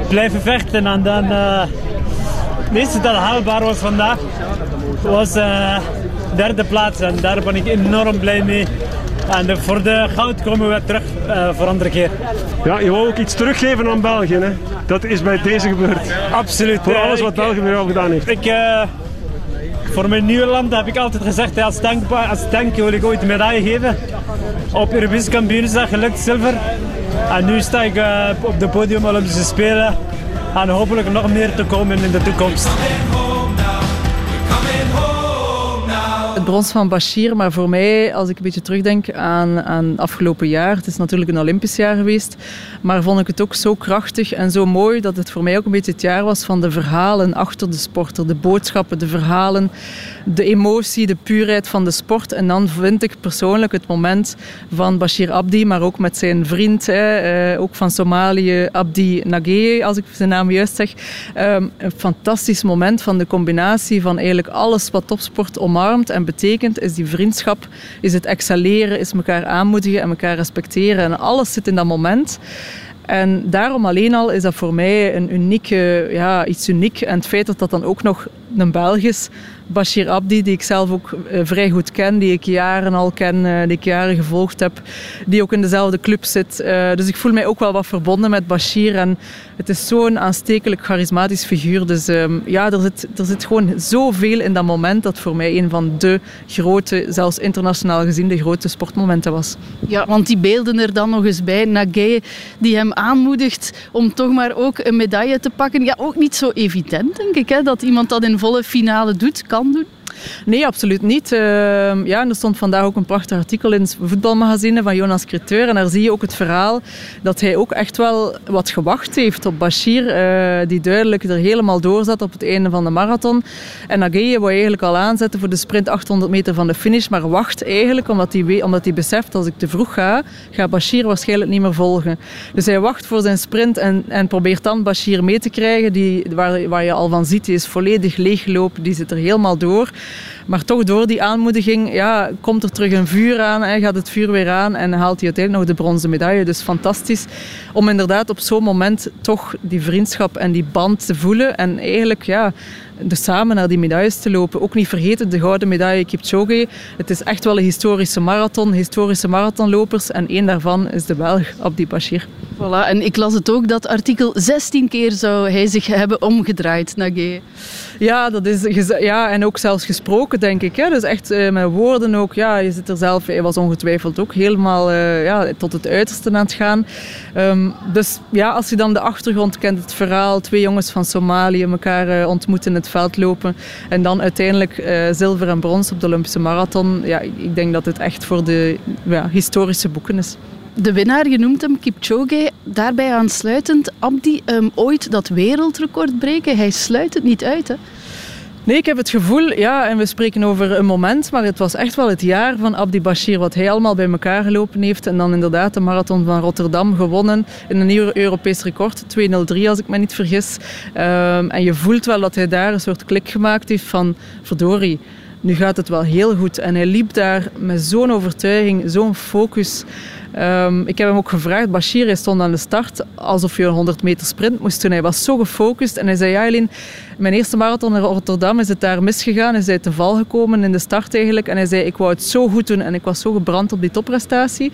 blijven vechten en dan uh, wist dat het haalbaar was vandaag. Het was uh, derde plaats en daar ben ik enorm blij mee. En voor de goud komen we terug uh, voor andere keer. Ja, je wou ook iets teruggeven aan België, hè? Dat is bij deze gebeurd. Absoluut. Voor alles wat België jou gedaan heeft. Ik, voor mijn nieuwe land heb ik altijd gezegd, als, dank, als wil ik ooit een medaille geven. Op Europees kampioenschap gelukt zilver. En nu sta ik uh, op de podium Olympische Spelen. En hopelijk nog meer te komen in de toekomst. Brons van Bashir, maar voor mij, als ik een beetje terugdenk aan, aan afgelopen jaar, het is natuurlijk een Olympisch jaar geweest, maar vond ik het ook zo krachtig en zo mooi dat het voor mij ook een beetje het jaar was van de verhalen achter de sporter, de boodschappen, de verhalen, de emotie, de puurheid van de sport. En dan vind ik persoonlijk het moment van Bashir Abdi, maar ook met zijn vriend, hè, ook van Somalië, Abdi Nageye, als ik zijn naam juist zeg. Um, een fantastisch moment van de combinatie van eigenlijk alles wat topsport omarmt en betekent, is die vriendschap, is het excelleren, is elkaar aanmoedigen en elkaar respecteren. En alles zit in dat moment. En daarom alleen al is dat voor mij een unieke, ja, iets uniek. En het feit dat dat dan ook nog een Belg is, Bashir Abdi, die ik zelf ook uh, vrij goed ken, die ik jaren al ken, uh, die ik jaren gevolgd heb, die ook in dezelfde club zit. Uh, dus ik voel mij ook wel wat verbonden met Bashir. En het is zo'n aanstekelijk charismatisch figuur. Dus um, ja, er zit, er zit gewoon zoveel in dat moment dat voor mij een van de grote, zelfs internationaal gezien, de grote sportmomenten was. Ja, want die beelden er dan nog eens bij. Nagay die hem aanmoedigt om toch maar ook een medaille te pakken. Ja, ook niet zo evident, denk ik, hè, dat iemand dat in volle finale doet, kan du Nee, absoluut niet. Uh, ja, er stond vandaag ook een prachtig artikel in het voetbalmagazine van Jonas Creteur. En daar zie je ook het verhaal dat hij ook echt wel wat gewacht heeft op Bashir. Uh, die duidelijk er helemaal door zat op het einde van de marathon. En Ageye wou eigenlijk al aanzetten voor de sprint 800 meter van de finish. Maar wacht eigenlijk, omdat hij, omdat hij beseft als ik te vroeg ga, gaat Bashir waarschijnlijk niet meer volgen. Dus hij wacht voor zijn sprint en, en probeert dan Bashir mee te krijgen. Die, waar, waar je al van ziet, die is volledig leeggelopen. Die zit er helemaal door. Maar toch door die aanmoediging ja, komt er terug een vuur aan. En gaat het vuur weer aan en haalt hij uiteindelijk nog de bronzen medaille. Dus fantastisch om inderdaad op zo'n moment toch die vriendschap en die band te voelen. En eigenlijk ja, dus samen naar die medailles te lopen. Ook niet vergeten de gouden medaille Kipchoge. Het is echt wel een historische marathon, historische marathonlopers. En één daarvan is de Belg, Abdi Bashir. Voilà, en ik las het ook, dat artikel 16 keer zou hij zich hebben omgedraaid, Nagé. Ja, dat is, ja, en ook zelfs gesproken, denk ik. Hè. Dus echt uh, met woorden ook. Ja, je zit er zelf, hij was ongetwijfeld ook helemaal uh, ja, tot het uiterste aan het gaan. Um, dus ja, als je dan de achtergrond kent, het verhaal, twee jongens van Somalië elkaar uh, ontmoeten in veld lopen en dan uiteindelijk zilver en brons op de Olympische Marathon. Ja, ik denk dat het echt voor de ja, historische boeken is de winnaar, je noemt hem Kipchoge, daarbij aansluitend Abdi um, ooit dat wereldrecord breken. Hij sluit het niet uit, hè? Nee, ik heb het gevoel, ja, en we spreken over een moment, maar het was echt wel het jaar van Abdi Bashir, wat hij allemaal bij elkaar gelopen heeft. En dan inderdaad de marathon van Rotterdam gewonnen in een nieuw Europees record, 2.03 als ik me niet vergis. Um, en je voelt wel dat hij daar een soort klik gemaakt heeft van, verdorie, nu gaat het wel heel goed. En hij liep daar met zo'n overtuiging, zo'n focus. Um, ik heb hem ook gevraagd, Bashir, hij stond aan de start alsof je een 100 meter sprint moest doen. Hij was zo gefocust en hij zei, ja Eileen, mijn eerste marathon in Rotterdam is het daar misgegaan. Is hij te val gekomen in de start eigenlijk. En hij zei, ik wou het zo goed doen en ik was zo gebrand op die topprestatie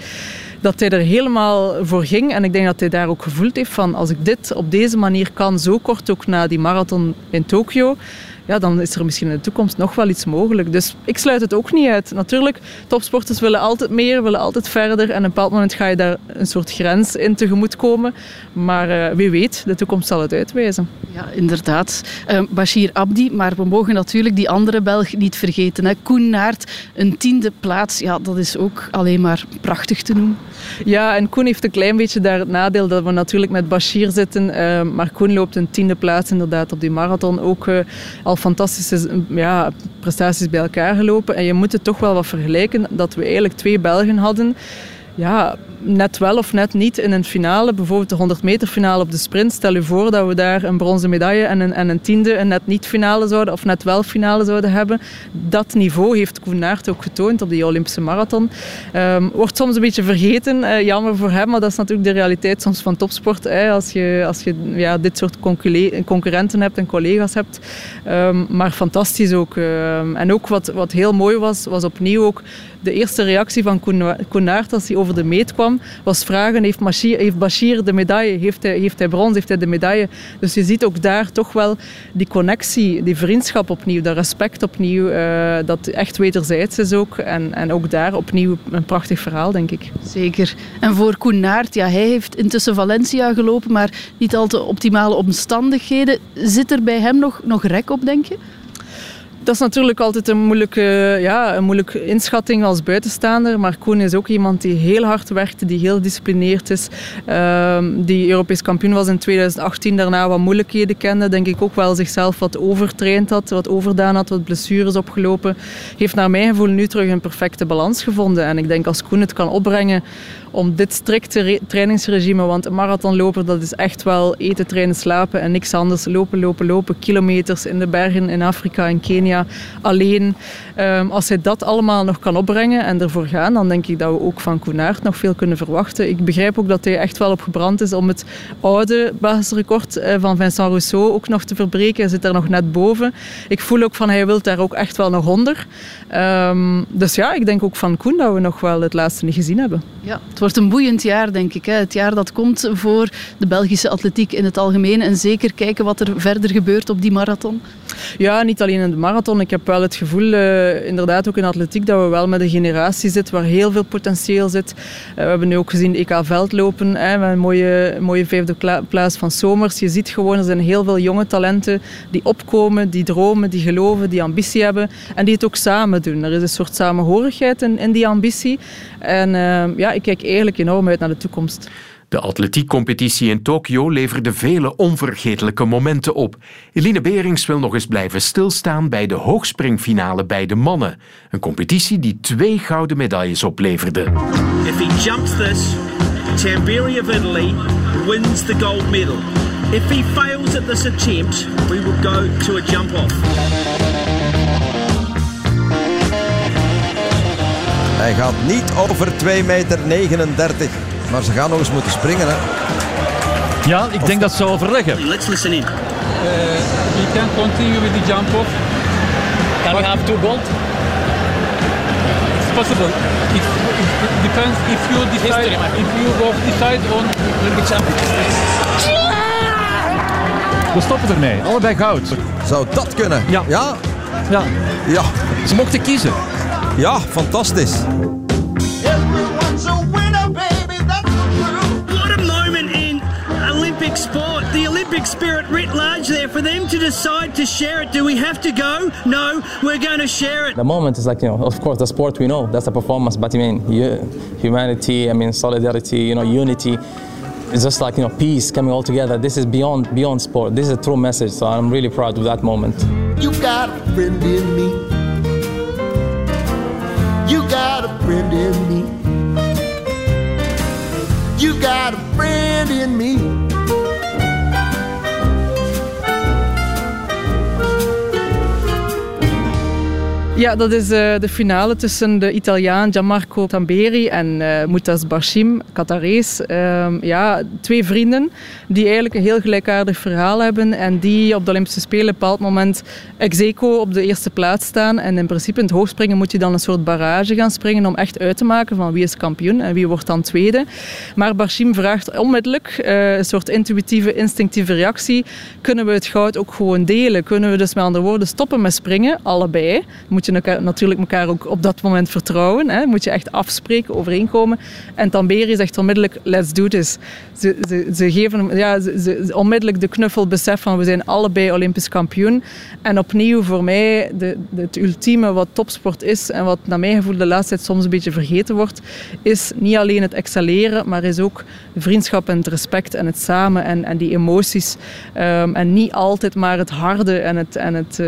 dat hij er helemaal voor ging. En ik denk dat hij daar ook gevoeld heeft van als ik dit op deze manier kan, zo kort ook na die marathon in Tokio, ja, dan is er misschien in de toekomst nog wel iets mogelijk. Dus ik sluit het ook niet uit. Natuurlijk, topsporters willen altijd meer, willen altijd verder. En op een bepaald moment ga je daar een soort grens in tegemoet komen. Maar uh, wie weet, de toekomst zal het uitwijzen. Ja, inderdaad. Uh, Bashir Abdi, maar we mogen natuurlijk die andere Belg niet vergeten. Hè. Koen Naert, een tiende plaats. Ja, dat is ook alleen maar prachtig te noemen. Ja, en Koen heeft een klein beetje daar het nadeel dat we natuurlijk met Bashir zitten. Uh, maar Koen loopt een tiende plaats inderdaad op die marathon. Ook al fantastische ja, prestaties bij elkaar gelopen. En je moet het toch wel wat vergelijken dat we eigenlijk twee Belgen hadden. Ja, net wel of net niet in een finale, bijvoorbeeld de 100 meter finale op de sprint. Stel je voor dat we daar een bronzen medaille en een, en een tiende een net niet finale zouden of net wel finale zouden hebben. Dat niveau heeft Koen ook getoond op die Olympische marathon. Um, wordt soms een beetje vergeten, uh, jammer voor hem, maar dat is natuurlijk de realiteit soms van topsport. Hè, als je, als je ja, dit soort concurrenten hebt en collega's hebt. Um, maar fantastisch ook. Um, en ook wat, wat heel mooi was, was opnieuw ook de eerste reactie van Koen Naert als hij over de meet kwam was vragen, heeft, Bashir, heeft Bashir de medaille? Heeft hij, heeft hij brons? Heeft hij de medaille? Dus je ziet ook daar toch wel die connectie, die vriendschap opnieuw, dat respect opnieuw, uh, dat echt wederzijds is ook. En, en ook daar opnieuw een prachtig verhaal, denk ik. Zeker. En voor Koen Naert, ja, hij heeft intussen Valencia gelopen, maar niet al te optimale omstandigheden. Zit er bij hem nog, nog rek op, denk je? Dat is natuurlijk altijd een moeilijke, ja, een moeilijke inschatting als buitenstaander. Maar Koen is ook iemand die heel hard werkte, die heel disciplineerd is. Uh, die Europees kampioen was in 2018, daarna wat moeilijkheden kende. Denk ik ook wel zichzelf wat overtraind had, wat overdaan had, wat blessures opgelopen. Heeft naar mijn gevoel nu terug een perfecte balans gevonden. En ik denk als Koen het kan opbrengen om dit strikte trainingsregime, want een marathonloper dat is echt wel eten, trainen, slapen en niks anders. Lopen, lopen, lopen, kilometers in de bergen in Afrika en Kenia alleen. Um, als hij dat allemaal nog kan opbrengen en ervoor gaan, dan denk ik dat we ook van Koenaert nog veel kunnen verwachten. Ik begrijp ook dat hij echt wel op gebrand is om het oude basisrecord eh, van Vincent Rousseau ook nog te verbreken. Hij zit daar nog net boven. Ik voel ook van hij wil daar ook echt wel nog onder. Um, dus ja, ik denk ook van Koen dat we nog wel het laatste niet gezien hebben. Ja, wordt een boeiend jaar, denk ik. Hè. Het jaar dat komt voor de Belgische atletiek in het algemeen. En zeker kijken wat er verder gebeurt op die marathon. Ja, niet alleen in de marathon. Ik heb wel het gevoel, uh, inderdaad ook in atletiek, dat we wel met een generatie zitten waar heel veel potentieel zit. Uh, we hebben nu ook gezien EK veldlopen, hè, met een mooie, mooie vijfde plaats van Somers. Je ziet gewoon, er zijn heel veel jonge talenten die opkomen, die dromen, die geloven, die ambitie hebben en die het ook samen doen. Er is een soort samenhorigheid in, die ambitie. En uh, ja, ik kijk eigenlijk enorm uit naar de toekomst. De atletiekcompetitie in Tokio leverde vele onvergetelijke momenten op. Eline Berings wil nog eens blijven stilstaan bij de hoogspringfinale bij de mannen. Een competitie die twee gouden medailles opleverde. If he jumps this, Tamberi of Italy wins the gold medal. If he fails at this attempt, we will go to a jump Hij gaat niet over 2,39 meter. Maar ze gaan nog eens moeten springen. Hè. Ja, ik denk dat ze overleggen. Let's listen in. Uh, we can continue with the jump off. Can we have two gold? It's possible. It, it depends if you decide if you both decide on the champion. We stoppen ermee. Allebei goud. Zou dat kunnen? Ja. Ja? Ja. ja. Ze mochten kiezen. Ja, fantastisch. Olympic sport, the Olympic spirit writ large there. For them to decide to share it, do we have to go? No, we're going to share it. The moment is like, you know, of course, the sport we know, that's the performance, but I mean, humanity, I mean, solidarity, you know, unity. It's just like, you know, peace coming all together. This is beyond beyond sport. This is a true message, so I'm really proud of that moment. You got a friend in me. Friend in me. You got a friend in me. Ja, dat is uh, de finale tussen de Italiaan Gianmarco Tamberi en uh, Moutas Bashim, Qatarees. Uh, ja, twee vrienden die eigenlijk een heel gelijkaardig verhaal hebben en die op de Olympische Spelen op een bepaald moment ex op de eerste plaats staan. En in principe in het hoogspringen moet je dan een soort barrage gaan springen om echt uit te maken van wie is kampioen en wie wordt dan tweede. Maar Bashim vraagt onmiddellijk uh, een soort intuïtieve, instinctieve reactie. Kunnen we het goud ook gewoon delen? Kunnen we dus met andere woorden stoppen met springen, allebei? Je elkaar, natuurlijk elkaar ook op dat moment vertrouwen. Hè? Moet je echt afspreken, overeenkomen. En Tamberi zegt onmiddellijk, let's do this. Ze, ze, ze geven ja, ze, onmiddellijk de knuffel, besef van we zijn allebei Olympisch kampioen. En opnieuw voor mij de, het ultieme wat topsport is en wat naar mijn gevoel de laatste tijd soms een beetje vergeten wordt, is niet alleen het excelleren, maar is ook vriendschap en het respect en het samen en, en die emoties. Um, en niet altijd maar het harde en het, en het, uh,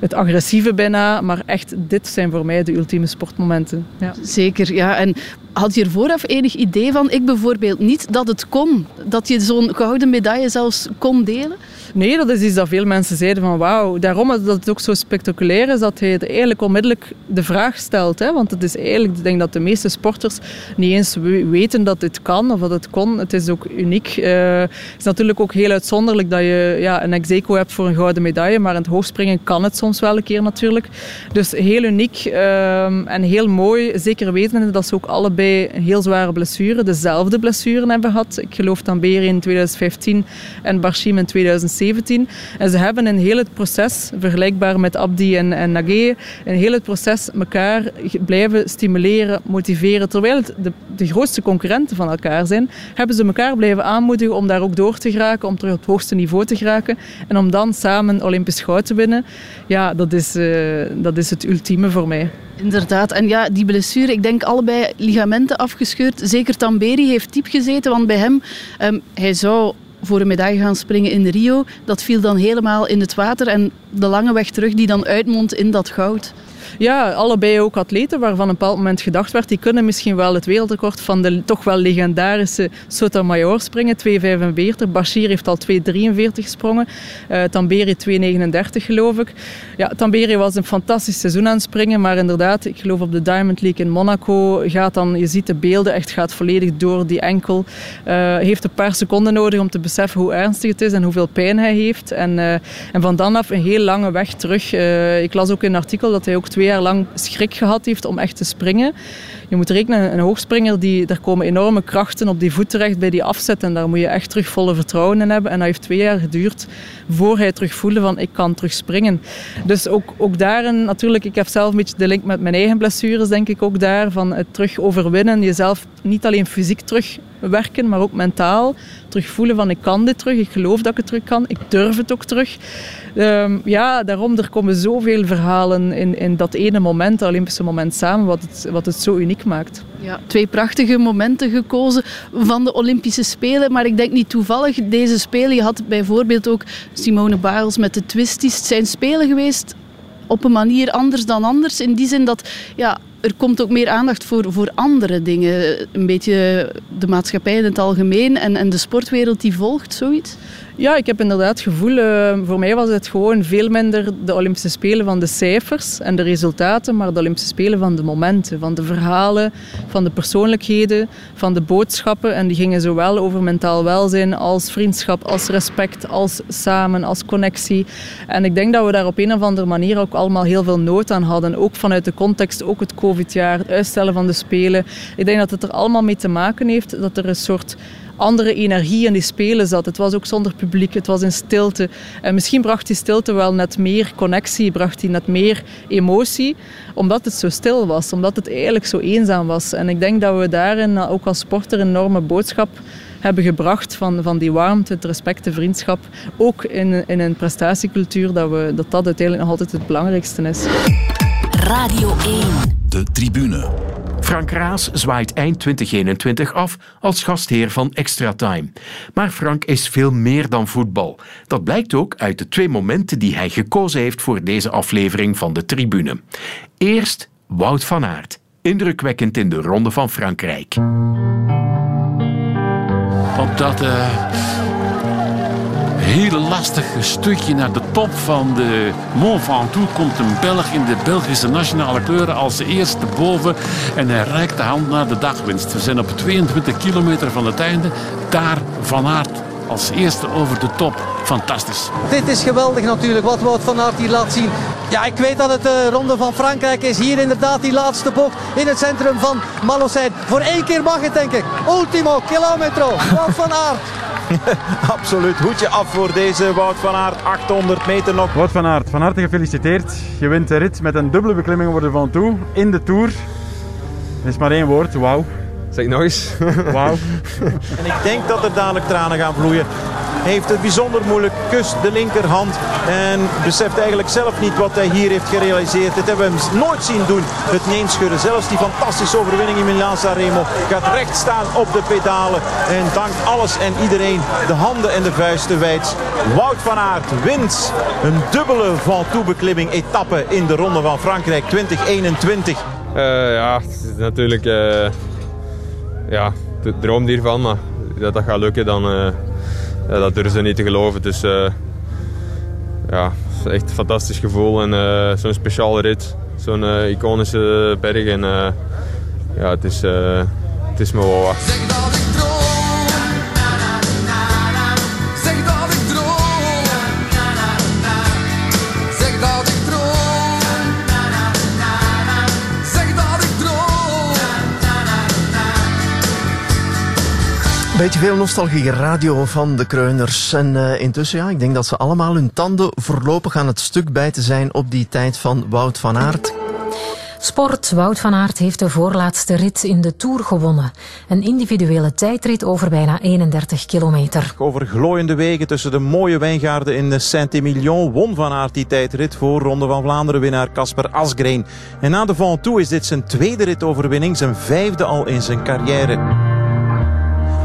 het agressieve bijna, maar echt, dit zijn voor mij de ultieme sportmomenten. Ja. Zeker, ja. En had je er vooraf enig idee van? Ik bijvoorbeeld niet dat het kon. Dat je zo'n gouden medaille zelfs kon delen? Nee, dat is iets dat veel mensen zeiden van wauw. Daarom dat het ook zo spectaculair is dat hij het eigenlijk onmiddellijk de vraag stelt. Hè? Want het is eigenlijk, ik denk dat de meeste sporters niet eens weten dat dit kan of dat het kon. Het is ook uniek. Uh, het is natuurlijk ook heel uitzonderlijk dat je ja, een ex hebt voor een gouden medaille. Maar in het hoogspringen kan het soms wel een keer natuurlijk. Dus heel uniek uh, en heel mooi. Zeker wetende dat ze ook allebei heel zware blessure, dezelfde blessuren hebben gehad. Ik geloof Tamberi in 2015 en Barshim in 2017. En ze hebben in heel het proces, vergelijkbaar met Abdi en, en Nagé, in heel het proces elkaar blijven stimuleren, motiveren. Terwijl het de, de grootste concurrenten van elkaar zijn, hebben ze elkaar blijven aanmoedigen om daar ook door te geraken, om terug op het hoogste niveau te geraken. En om dan samen Olympisch goud te winnen. Ja, dat is, uh, dat is het ultieme voor mij. Inderdaad. En ja, die blessure, ik denk allebei ligamenten afgescheurd. Zeker Tamberi heeft diep gezeten, want bij hem, um, hij zou voor een medaille gaan springen in Rio. Dat viel dan helemaal in het water en de lange weg terug die dan uitmondt in dat goud. Ja, allebei ook atleten waarvan een bepaald moment gedacht werd, die kunnen misschien wel het wereldrecord van de toch wel legendarische Sotomayor springen, 2,45. Bashir heeft al 2,43 gesprongen. Uh, Tamberi 2,39 geloof ik. Ja, Tamberi was een fantastisch seizoen aan het springen, maar inderdaad, ik geloof op de Diamond League in Monaco gaat dan, je ziet de beelden, echt gaat volledig door die enkel. Uh, heeft een paar seconden nodig om te beseffen hoe ernstig het is en hoeveel pijn hij heeft. En, uh, en van dan af een heel lange weg terug. ik las ook in een artikel dat hij ook twee jaar lang schrik gehad heeft om echt te springen. Je moet rekenen, een hoogspringer, die, daar komen enorme krachten op die voet terecht bij die afzet. En daar moet je echt terug volle vertrouwen in hebben. En dat heeft twee jaar geduurd voor hij terug voelde van ik kan terug springen. Dus ook, ook daarin, natuurlijk, ik heb zelf een beetje de link met mijn eigen blessures, denk ik ook daar. Van het terug overwinnen, jezelf niet alleen fysiek terugwerken, maar ook mentaal. Terug voelen van ik kan dit terug, ik geloof dat ik het terug kan, ik durf het ook terug. Um, ja, daarom, er komen zoveel verhalen in, in dat ene moment, dat Olympische moment samen, wat het, wat het zo uniek maakt. Ja, twee prachtige momenten gekozen van de Olympische Spelen. Maar ik denk niet toevallig deze Spelen. Je had bijvoorbeeld ook Simone Biles met de twisties. Het zijn Spelen geweest op een manier anders dan anders. In die zin dat ja, er komt ook meer aandacht voor, voor andere dingen. Een beetje de maatschappij in het algemeen en, en de sportwereld die volgt, zoiets. Ja, ik heb inderdaad het gevoel, uh, voor mij was het gewoon veel minder de Olympische Spelen van de cijfers en de resultaten, maar de Olympische Spelen van de momenten, van de verhalen, van de persoonlijkheden, van de boodschappen. En die gingen zowel over mentaal welzijn als vriendschap, als respect, als samen, als connectie. En ik denk dat we daar op een of andere manier ook allemaal heel veel nood aan hadden. Ook vanuit de context, ook het COVID-jaar, het uitstellen van de Spelen. Ik denk dat het er allemaal mee te maken heeft dat er een soort andere energie in die spelen zat. Het was ook zonder publiek, het was in stilte. En misschien bracht die stilte wel net meer connectie, bracht die net meer emotie, omdat het zo stil was, omdat het eigenlijk zo eenzaam was. En ik denk dat we daarin ook als sporter een enorme boodschap hebben gebracht van, van die warmte, het respect, de vriendschap. Ook in, in een prestatiecultuur, dat, we, dat dat uiteindelijk nog altijd het belangrijkste is. Radio 1. De tribune. Frank Raas zwaait eind 2021 af als gastheer van Extra Time. Maar Frank is veel meer dan voetbal. Dat blijkt ook uit de twee momenten die hij gekozen heeft voor deze aflevering van de tribune. Eerst Wout van Aert, indrukwekkend in de Ronde van Frankrijk. Op dat uh, hele lastige stukje naar de top van de Mont Ventoux komt een Belg in de Belgische nationale kleuren als eerste boven en hij reikt de hand naar de dagwinst. We zijn op 22 kilometer van het einde. Daar Van Aert als eerste over de top. Fantastisch. Dit is geweldig natuurlijk wat Wout van Aert hier laat zien. Ja, ik weet dat het de Ronde van Frankrijk is. Hier inderdaad die laatste bocht in het centrum van Malocijn. Voor één keer mag het denk ik. Ultimo kilometro. Wout van Aert. *laughs* Absoluut. Hoedje af voor deze Wout van Aert. 800 meter nog. Wout van Aert, van harte gefeliciteerd. Je wint de rit met een dubbele beklimming worden van toe in de Tour. Er is maar één woord, wauw. Zeg nog eens. Wauw. *laughs* en ik denk dat er dadelijk tranen gaan vloeien. Heeft het bijzonder moeilijk, kust de linkerhand en beseft eigenlijk zelf niet wat hij hier heeft gerealiseerd. Dit hebben we hem nooit zien doen, het neenschudden. Zelfs die fantastische overwinning in Milaan Sanremo gaat recht staan op de pedalen en dankt alles en iedereen de handen en de vuisten wijd. Wout van Aert wint een dubbele Ventoux-beklimming etappe in de Ronde van Frankrijk 2021. Uh, ja, het is natuurlijk... Uh ja, de droom hiervan, maar dat dat gaat lukken, dan, uh, ja, dat durven ze niet te geloven. Dus uh, ja, het is echt een fantastisch gevoel en uh, zo'n speciale rit, zo'n iconische berg. En ja, het is, het is me wel wat. Beetje veel nostalgie radio van de Kreuners. En uh, intussen, ja, ik denk dat ze allemaal hun tanden voorlopig aan het stuk bijten zijn op die tijd van Wout van Aert. Sport. Wout van Aert heeft de voorlaatste rit in de Tour gewonnen. Een individuele tijdrit over bijna 31 kilometer. Over glooiende wegen tussen de mooie wijngaarden in Saint-Emilion won Van Aert die tijdrit voor Ronde van Vlaanderen winnaar Casper Asgreen. En na de Ventoux is dit zijn tweede ritoverwinning, zijn vijfde al in zijn carrière.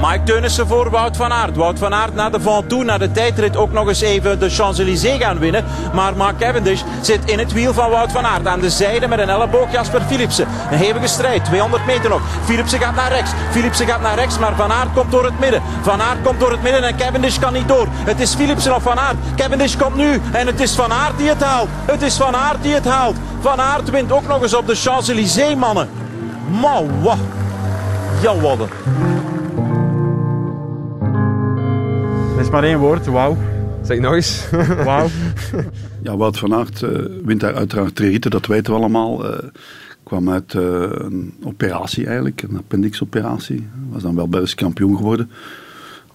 Mike Teunissen voor Wout van Aert. Wout van Aert naar de Ventoux, naar de tijdrit ook nog eens even de Champs-Élysées gaan winnen. Maar Mark Cavendish zit in het wiel van Wout van Aert. Aan de zijde met een elleboog Jasper Philipsen. Een hevige strijd, 200 meter nog. Philipsen gaat naar rechts. Philipsen gaat naar rechts, maar Van Aert komt door het midden. Van Aert komt door het midden en Cavendish kan niet door. Het is Philipsen of Van Aert. Cavendish komt nu en het is Van Aert die het haalt. Het is Van Aert die het haalt. Van Aert wint ook nog eens op de Champs-Élysées, mannen. Mauwa. Jalwadden. Er is maar één woord, wauw. Zeg nog eens. *laughs* Wauw. ja, Wout van Aert uh, wint daar uiteraard drie ritten, dat weten we allemaal. Uh, kwam uit eh, een operatie eigenlijk, een appendixoperatie. Was dan wel Belgisch kampioen geworden.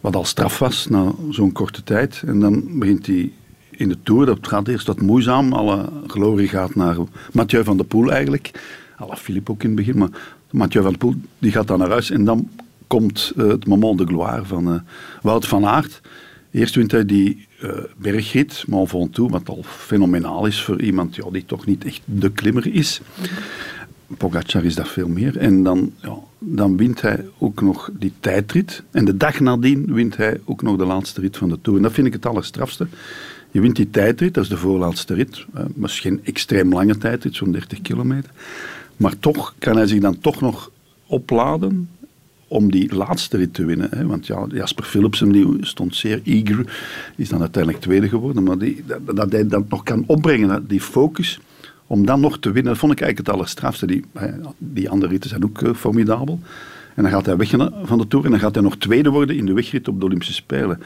Wat al straf was na zo'n korte tijd. En dan begint hij in de Tour, dat gaat eerst wat moeizaam. Alle glorie gaat naar Mathieu van der Poel eigenlijk. Alle Philippe ook in het begin, maar Mathieu van der Poel die gaat dan naar huis. En dan komt eh, het moment de gloire van eh, Wout van Aert. Eerst wint hij die eh, bergrit, Mont Ventoux, wat al fenomenaal is voor iemand die toch niet echt de klimmer is. Pogacar is dat veel meer. En dan, ja, dan wint hij ook nog die tijdrit. En de dag nadien wint hij ook nog de laatste rit van de Tour. En dat vind ik het allerstrafste. Je wint die tijdrit, dat is de voorlaatste rit. Uh, misschien extreem lange tijdrit, zo'n 30 kilometer. Maar toch kan hij zich dan toch nog opladen om die laatste rit te winnen. Hè. Want ja, Jasper Philipsen die stond zeer eager, is dan uiteindelijk tweede geworden. Maar die, dat, dat hij dat nog kan opbrengen, die focus, om dan nog te winnen, dat vond ik eigenlijk het allerstrafste. Die, die andere ritten zijn ook uh, formidabel. En dan gaat hij weg van de Tour en dan gaat hij nog tweede worden in de wegrit op de Olympische Spelen.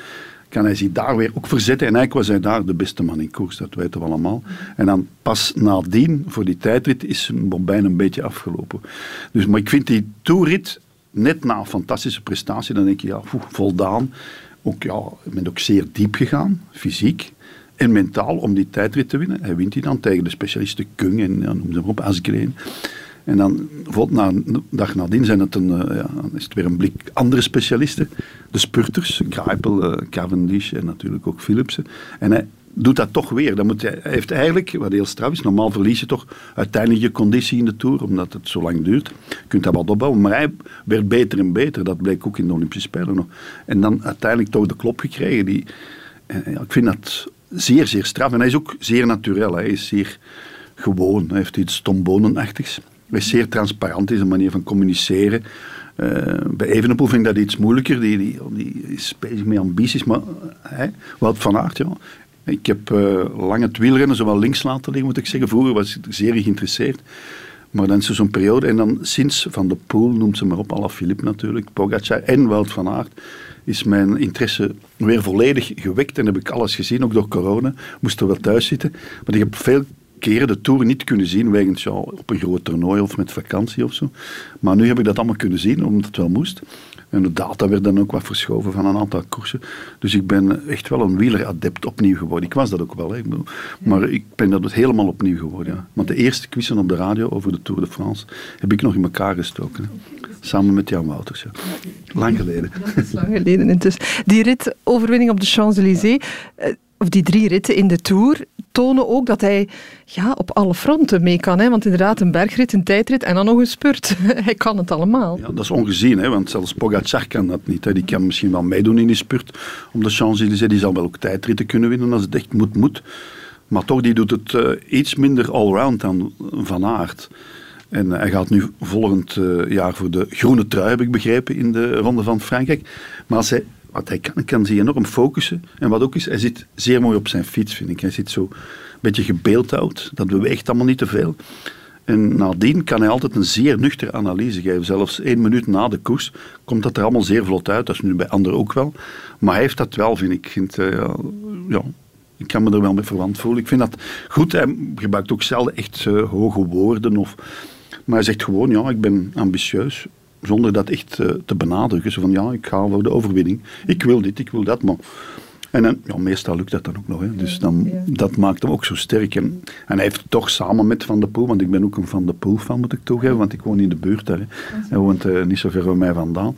Kan hij zich daar weer ook verzetten. En eigenlijk was hij daar de beste man in koers, dat weten we allemaal. En dan pas nadien, voor die tijdrit, is zijn bombijn een beetje afgelopen. Dus, maar ik vind die toerrit net na een fantastische prestatie, dan denk je, ja, voldaan. Ook, ja, bent ook zeer diep gegaan, fysiek en mentaal, om die tijdrit te winnen. Hij wint die dan tegen de specialisten Kung en ja, noem ze op, Asgreen. En dan, na een dag nadien, zijn het een, uh, ja, is het weer een blik andere specialisten. De spurters, Kruipel, uh, Cavendish en natuurlijk ook Philipsen. En hij doet dat toch weer. Dan moet hij, heeft eigenlijk, wat heel straf is, normaal verlies je toch uiteindelijk je conditie in de Tour, omdat het zo lang duurt. Je kunt dat wat opbouwen, maar hij werd beter en beter. Dat bleek ook in de Olympische Spelen nog. En dan uiteindelijk toch de klop gekregen. Die, ja, ik vind dat zeer, zeer straf. En hij is ook zeer natuurlijk. Hij is zeer gewoon. Hij heeft iets tombonenachtigs. Hij is zeer transparant in zijn manier van communiceren. Uh, bij Evenepoel vind ik dat iets moeilijker. Die, die, die is bezig met ambities. Maar hij, Wout van Aert, ja. Ik heb uh, lang het wielrennen zowel links laten liggen, moet ik zeggen. Vroeger was ik zeer geïnteresseerd. Maar dan is er zo'n periode. En dan sinds Van de Poel, noemt ze maar op, Philippe natuurlijk, Pogacar en Wout van Aert, is mijn interesse weer volledig gewekt. En heb ik alles gezien, ook door corona. Moest er wel thuis zitten. Maar ik heb veel keren de Tour niet kunnen zien, wegens ja, op een groot toernooi of met vakantie of zo. Maar nu heb ik dat allemaal kunnen zien, omdat het wel moest. En de data werd dan ook wat verschoven van een aantal koersen. Dus ik ben echt wel een wieleradept opnieuw geworden. Ik was dat ook wel, hè. maar ik ben dat helemaal opnieuw geworden. Ja. Want de eerste quizzen op de radio over de Tour de France heb ik nog in elkaar gestoken. Hè. Samen met Jan Wouters. Ja. Lang geleden. Dat is lang geleden intussen. Die ritoverwinning op de Champs-Élysées, eh, of die drie ritten in de Tour, tonen ook dat hij ja, op alle fronten mee kan. Hè? Want inderdaad, een bergrit, een tijdrit en dan nog een spurt. *laughs* hij kan het allemaal. Ja, dat is ongezien, hè? want zelfs Pogacar kan dat niet. Hè? Die kan misschien wel meedoen in die spurt op de Champs-Élysées. Die zal wel ook tijdritten kunnen winnen als het echt moet, moet. Maar toch, die doet het uh, iets minder allround dan Van Aert. En hij gaat nu volgend uh, jaar voor de groene trui, heb ik begrepen, in de Ronde van Frankrijk. Maar als hij hij kan, kan zich enorm focussen. En wat ook is, hij zit zeer mooi op zijn fiets, vind ik. Hij zit zo een beetje gebeeldhouwd. Dat beweegt allemaal niet te veel. En nadien kan hij altijd een zeer nuchtere analyse geven. Zelfs één minuut na de koers komt dat er allemaal zeer vlot uit. Dat is nu bij anderen ook wel. Maar hij heeft dat wel, vind ik. Vind, uh, ja, ik kan me er wel mee verwant voelen. Ik vind dat goed. Hij gebruikt ook zelden echt uh, hoge woorden. Of, maar hij zegt gewoon, ja, ik ben ambitieus zonder dat echt uh, te benadrukken. Zo van ja, ik ga voor de overwinning. Ik wil dit, ik wil dat. Maar... En dan, ja, meestal lukt dat dan ook nog. Hè. Dus dan, dat maakt hem ook zo sterk. En, en hij heeft toch samen met Van der Poel, want ik ben ook een Van der Poel fan, moet ik toegeven, want ik woon in de buurt daar. Hè. Hij woont uh, niet zo ver van mij vandaan.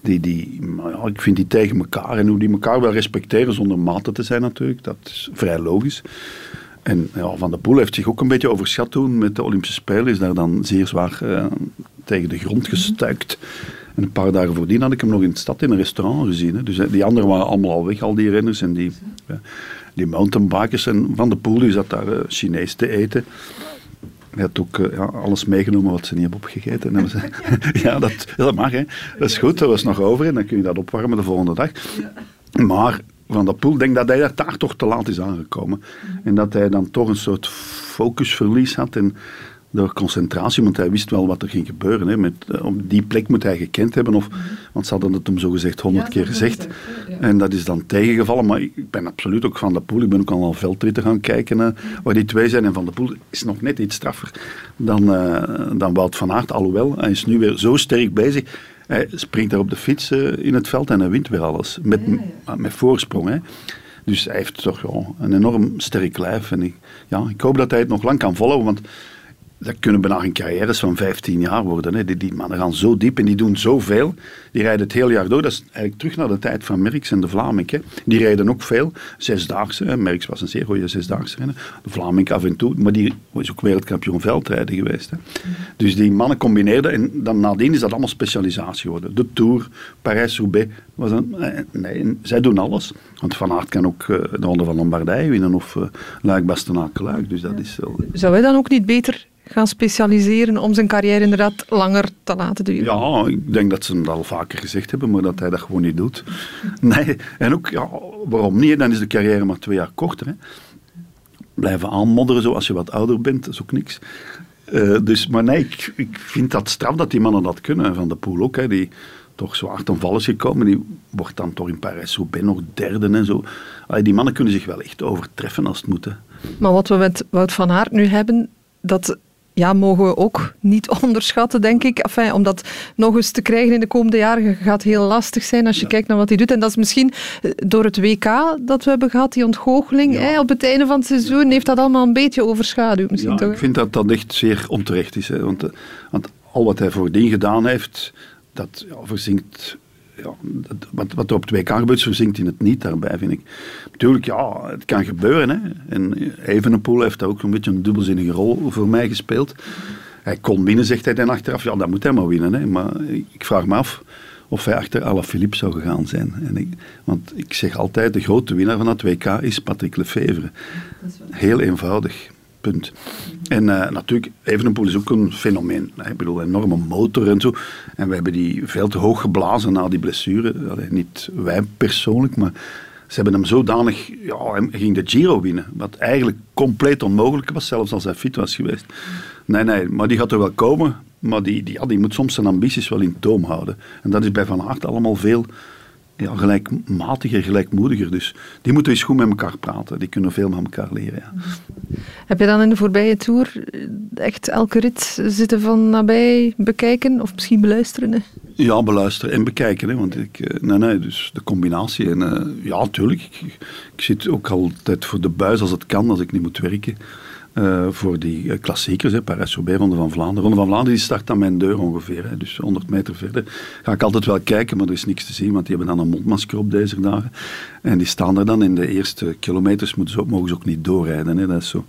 Die, die, ja, ik vind die tegen elkaar en hoe die elkaar wel respecteren zonder maten te zijn natuurlijk, dat is vrij logisch. En ja, Van der Poel heeft zich ook een beetje overschat toen met de Olympische Spelen. Is daar dan zeer zwaar uh, tegen de grond gestuikt. En een paar dagen voordien had ik hem nog in de stad in een restaurant gezien. Hè. Dus die anderen waren allemaal al weg, al die renners en die, ja, die mountainbikers. En Van der Poel die zat daar uh, Chinees te eten. Hij had ook ja, alles meegenomen wat ze niet hebben opgegeten. *laughs* Ja, dat, dat mag, hè. Dat is goed, dat was nog over en dan kun je dat opwarmen de volgende dag. Maar van der Poel denk dat hij daar toch te laat is aangekomen. En dat hij dan toch een soort focusverlies had. En door concentratie, want hij wist wel wat er ging gebeuren. Hè. Met, eh, op die plek moet hij gekend hebben, of, want ze hadden het hem zo gezegd honderd keer gezegd. En dat is dan tegengevallen, maar ik ben absoluut ook Van de Poel. Ik ben ook al aan veldritten gaan kijken uh, waar die twee zijn. En Van de Poel is nog net iets straffer dan, uh, dan Wout van Aert, alhoewel hij is nu weer zo sterk bezig. Hij springt daar op de fiets in het veld en hij wint weer alles. Met, met voorsprong. Hè. Dus hij heeft toch ja, een enorm sterk lijf. En ik, ja, ik hoop dat hij het nog lang kan volgen, want dat kunnen bijna geen carrières van 15 jaar worden. Hè. Die, die, mannen gaan zo diep en die doen zoveel. Die rijden het hele jaar door. Dat is eigenlijk terug naar de tijd van Merckx en de Vlaming. Hè. Die rijden ook veel. Zesdaagse. Hè. Merckx was een zeer goede zesdaagse renner. De Vlaming af en toe. Maar die is ook wereldkampioen veldrijden geweest. Hè. Dus die mannen combineerden. En dan nadien is dat allemaal specialisatie geworden. De Tour, Parijs-Roubaix. Was een, eh, nee, zij doen alles. Want Van Aert kan ook uh, de Ronde van Lombardije winnen. Of uh, Luik-Bastenaken-Luik. Dus dat is wel... Zou wij dan ook niet beter gaan specialiseren om zijn carrière inderdaad langer te laten duren? Ja, ik denk dat ze het al vaker gezegd hebben, maar dat hij dat gewoon niet doet. *laughs* Nee, en ook, ja, waarom niet? Dan is de carrière maar twee jaar korter. Hè. Blijven aanmodderen zo als je wat ouder bent, dat is ook niks. Uh, dus, maar nee, ik, ik vind dat straf dat die mannen dat kunnen. Van de Poel ook, hè, die toch zo hard aan val is gekomen. Die wordt dan toch in Parijs-Roubaix nog derde en zo. Allee, die mannen kunnen zich wel echt overtreffen als het moet. Hè. Maar wat we met Wout van Aert nu hebben, dat ja, mogen we ook niet *laughs* onderschatten, denk ik. Enfin, om dat nog eens te krijgen in de komende jaren gaat heel lastig zijn als je kijkt naar wat hij doet. En dat is misschien eh, door het WK dat we hebben gehad, die ontgoocheling hè, op het einde van het seizoen, heeft dat allemaal een beetje overschaduwd misschien ja, toch? Ik vind dat dat echt zeer onterecht is. Hè, want, eh, want al wat hij voordien gedaan heeft, dat ja, verzinkt ja, wat, wat er op het WK gebeurt, verzinkt in het niet daarbij, vind ik. Natuurlijk, ja, het kan gebeuren. Hè. En Evenepoel heeft daar ook een beetje een dubbelzinnige rol voor mij gespeeld. Hij kon winnen, zegt hij dan achteraf. Ja, dan moet hij maar winnen. Hè. Maar ik vraag me af of hij achter Alaphilippe zou gegaan zijn. En ik, want ik zeg altijd, de grote winnaar van het WK is Patrick Lefevre. Heel eenvoudig. Punt. En uh, natuurlijk, Evenepoel is ook een fenomeen. Ik bedoel, enorme motor en zo. En we hebben die veel te hoog geblazen na die blessure. Niet wij persoonlijk, maar ze hebben hem zodanig... Ja, hij ging de Giro winnen. Wat eigenlijk compleet onmogelijk was, zelfs als hij fit was geweest. Nee, nee, maar die gaat er wel komen. Maar die, die, ja, die moet soms zijn ambities wel in toom houden. En dat is bij Van Aert allemaal veel ja, gelijkmatiger, gelijkmoediger. Dus die moeten eens goed met elkaar praten. Die kunnen veel met elkaar leren. Ja. Heb je dan in de voorbije tour echt elke rit zitten van nabij bekijken of misschien beluisteren? Hè? Ja, beluisteren en bekijken. Hè, want ik, eh, nee, nee, dus de combinatie. En, uh, ja, natuurlijk. Ik, ik, zit ook altijd voor de buis als het kan, als ik niet moet werken. Uh, voor die uh, klassiekers, Parijs-Roubaix, Ronde van Vlaanderen. Ronde van Vlaanderen die start aan mijn deur ongeveer, hè, dus 100 meter verder. Ga ik altijd wel kijken, maar er is niks te zien, want die hebben dan een mondmasker op deze dagen. En die staan er dan in de eerste kilometers, moeten ze ook, mogen ze ook niet doorrijden. Hè. Dat is zo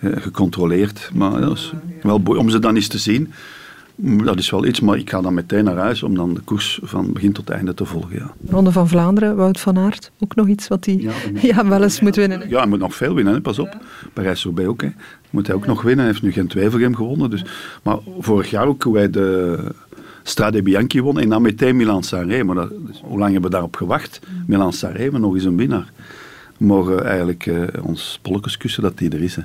uh, gecontroleerd. Maar wel om ze dan eens te zien. Dat is wel iets, maar ik ga dan meteen naar huis om dan de koers van begin tot einde te volgen. Ja. Ronde van Vlaanderen, Wout van Aert, ook nog iets wat hij ja, *laughs* ja, wel eens moet winnen. Ja, hij moet nog veel winnen, hè. pas op. Ja. Parijs-Roubaix ook. Hè. Moet hij ook nog winnen, hij heeft nu geen Twijfelgem gewonnen. Dus. Maar vorig jaar ook, hoe hij de Strade Bianchi won en dan meteen Milan-San dat, dus, hoe lang hebben we daarop gewacht? Milan-San nog eens een winnaar mogen eigenlijk uh, ons polletjes kussen dat die er is. Hè.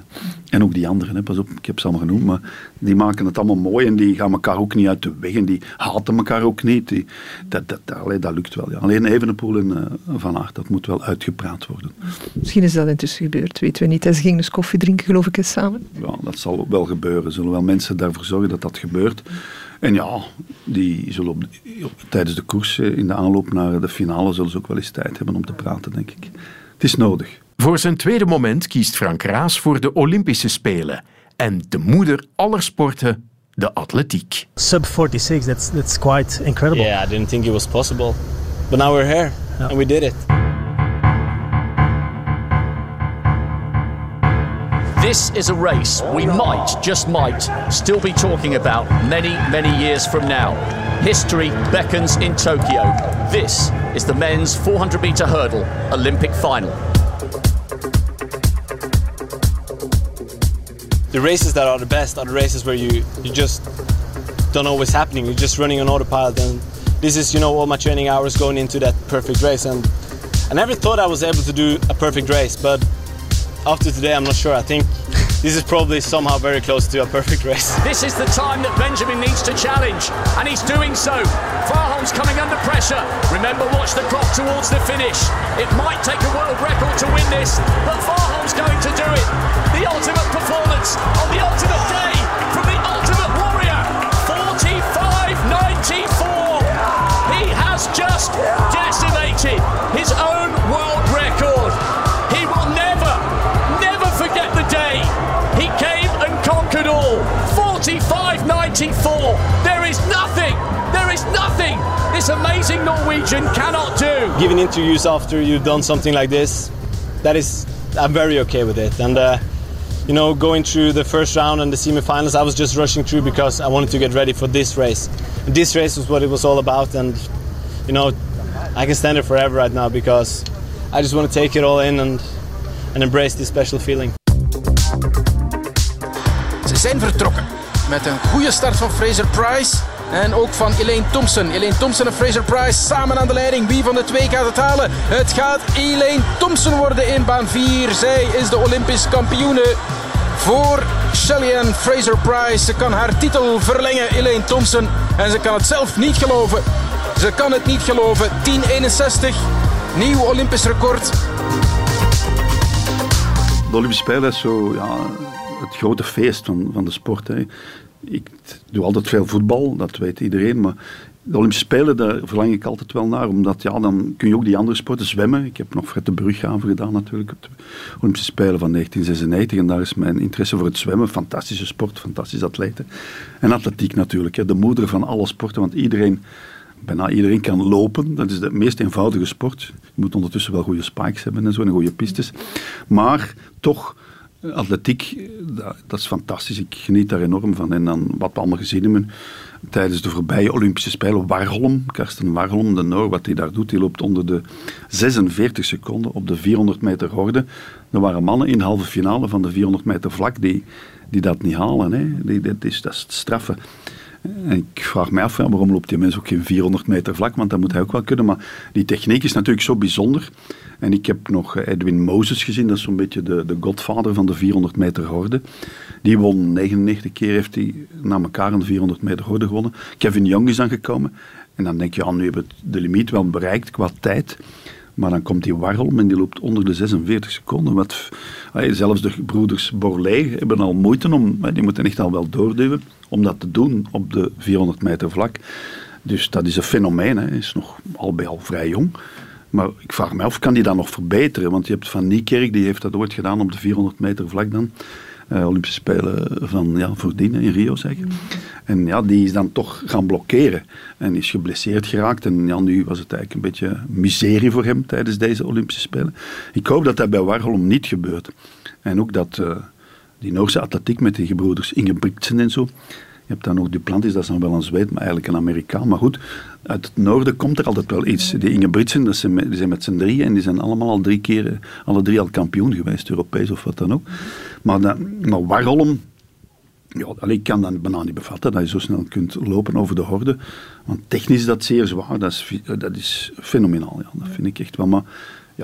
En ook die anderen, hè. pas op, ik heb ze allemaal genoemd, maar die maken het allemaal mooi en die gaan elkaar ook niet uit de weg en die haten elkaar ook niet. Die, dat, dat, allee, dat lukt wel. Ja. Alleen Evenepoel en uh, Van Aert, dat moet wel uitgepraat worden. Misschien is dat intussen gebeurd, weten we niet. Ze gingen dus koffie drinken, geloof ik, eens samen. Ja, dat zal wel gebeuren. Zullen wel mensen daarvoor zorgen dat dat gebeurt. En ja, die zullen op, op, tijdens de koers, in de aanloop naar de finale, zullen ze ook wel eens tijd hebben om te praten, denk ik. Het is nodig. Voor zijn tweede moment kiest Frank Raas voor de Olympische Spelen. En de moeder aller sporten, de atletiek. Sub 46, that's, that's quite incredible. Yeah, I didn't think it was possible. But now we're here, yeah. and we did it. This is a race we might, just might, still be talking about many, many years from now. History beckons in Tokyo. This is the men's 400 metre hurdle Olympic final. The races that are the best are the races where you, you just don't know what's happening. You're just running on autopilot. And this is, you know, all my training hours going into that perfect race. And I never thought I was able to do a perfect race, but after today, I'm not sure. I think this is probably somehow very close to a perfect race. *laughs* This is the time that Benjamin needs to challenge, and he's doing so. Farholm's coming under pressure. Remember, watch the clock towards the finish. It might take a world record to win this, but Farholm's going to do it. The ultimate performance on the ultimate day from the ultimate warrior. 45.94. He has just decimated his own world 45.94. There is nothing, there is nothing this amazing Norwegian cannot do. Giving interviews after you've done something like this, that is, I'm very okay with it. And uh, you know, going through the first round and the semi-finals, I was just rushing through because I wanted to get ready for this race. And this race was what it was all about, and you know, I can stand it forever right now because I just want to take it all in and and embrace this special feeling. Ze zijn vertrokken met een goede start van Fraser Price. En ook van Elaine Thompson. Elaine Thompson en Fraser Price samen aan de leiding. Wie van de twee gaat het halen? Het gaat Elaine Thompson worden in baan 4. Zij is de Olympisch kampioene voor Shelly Fraser Price. Ze kan haar titel verlengen, Elaine Thompson. En ze kan het zelf niet geloven. Ze kan het niet geloven. 10.61. Nieuw Olympisch record. De Olympische Spelen is zo ja, het grote feest van, van de sport. Hè. Ik doe altijd veel voetbal, dat weet iedereen. Maar de Olympische Spelen, daar verlang ik altijd wel naar. Omdat ja, dan kun je ook die andere sporten zwemmen. Ik heb nog Fred de Brughaven gedaan natuurlijk. Op de Olympische Spelen van 1996. En daar is mijn interesse voor het zwemmen. Fantastische sport, fantastische atleten. En atletiek natuurlijk. Hè. De moeder van alle sporten. Want iedereen bijna iedereen kan lopen. Dat is de meest eenvoudige sport. Je moet ondertussen wel goede spikes hebben en zo, en goede pistes. Maar toch, atletiek, dat, dat, is fantastisch. Ik geniet daar enorm van. En dan wat we allemaal gezien hebben tijdens de voorbije Olympische Spelen. Warholm, Karsten Warholm, de Noor, wat hij daar doet, die loopt onder de 46 seconden op de 400 meter horde. Er waren mannen in de halve finale van de 400 meter vlak die, die dat niet halen. Hè. Die, dat, is, dat is het straffen. En ik vraag me af, waarom loopt die mens ook geen 400 meter vlak? Want dat moet hij ook wel kunnen. Maar die techniek is natuurlijk zo bijzonder. En ik heb nog Edwin Moses gezien, dat is zo'n beetje de, de godvader van de 400 meter horde. Die won 99 keer, heeft hij na elkaar een 400 meter horde gewonnen. Kevin Young is dan gekomen. En dan denk je, ja, nu hebben we de limiet wel bereikt qua tijd. Maar dan komt die Warholm en die loopt onder de 46 seconden. Wat, zelfs de broeders Borlée hebben al moeite om, die moeten echt al wel doorduwen om dat te doen op de 400 meter vlak. Dus dat is een fenomeen. Hij is nog al bij al vrij jong. Maar ik vraag me af, kan die dat nog verbeteren? Want je hebt Van Niekerk, die heeft dat ooit gedaan op de 400 meter vlak dan. Uh, Olympische Spelen van ja, voordien in Rio, zeg. En ja, die is dan toch gaan blokkeren. En is geblesseerd geraakt. En ja, nu was het eigenlijk een beetje miserie voor hem tijdens deze Olympische Spelen. Ik hoop dat dat bij Warholm niet gebeurt. En ook dat uh, die Noorse atletiek met die gebroeders Ingebrigtsen en zo. Hebt dan ook Duplantis, dat is dan wel een Zweed, maar eigenlijk een Amerikaan. Maar goed, uit het noorden komt er altijd wel iets. Die Ingebrigtsen, dat zijn, die zijn met z'n drieën en die zijn allemaal al drie keer, alle drie al kampioen geweest, Europees of wat dan ook. Maar, dat, maar Warholm, ja, ik kan dat bijna niet bevatten, dat je zo snel kunt lopen over de horde. Want technisch is dat zeer zwaar, dat is, dat is fenomenaal. Ja, dat vind ik echt wel. Maar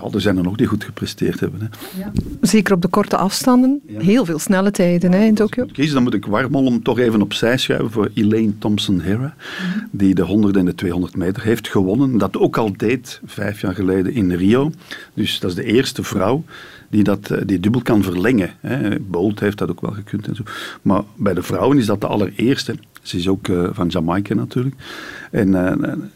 ja, er zijn er nog die goed gepresteerd hebben. Hè. Ja. Zeker op de korte afstanden. Heel veel snelle tijden hè, in Tokio. Kies, dan moet ik Warholm toch even opzij schuiven voor Elaine Thompson-Hera. Die de 100 en de 200 meter heeft gewonnen. Dat ook al deed vijf jaar geleden in Rio. Dus dat is de eerste vrouw die dat, die dubbel kan verlengen. Hè. Bolt heeft dat ook wel gekund en zo. Maar bij de vrouwen is dat de allereerste. Ze is ook uh, van Jamaica natuurlijk. En uh,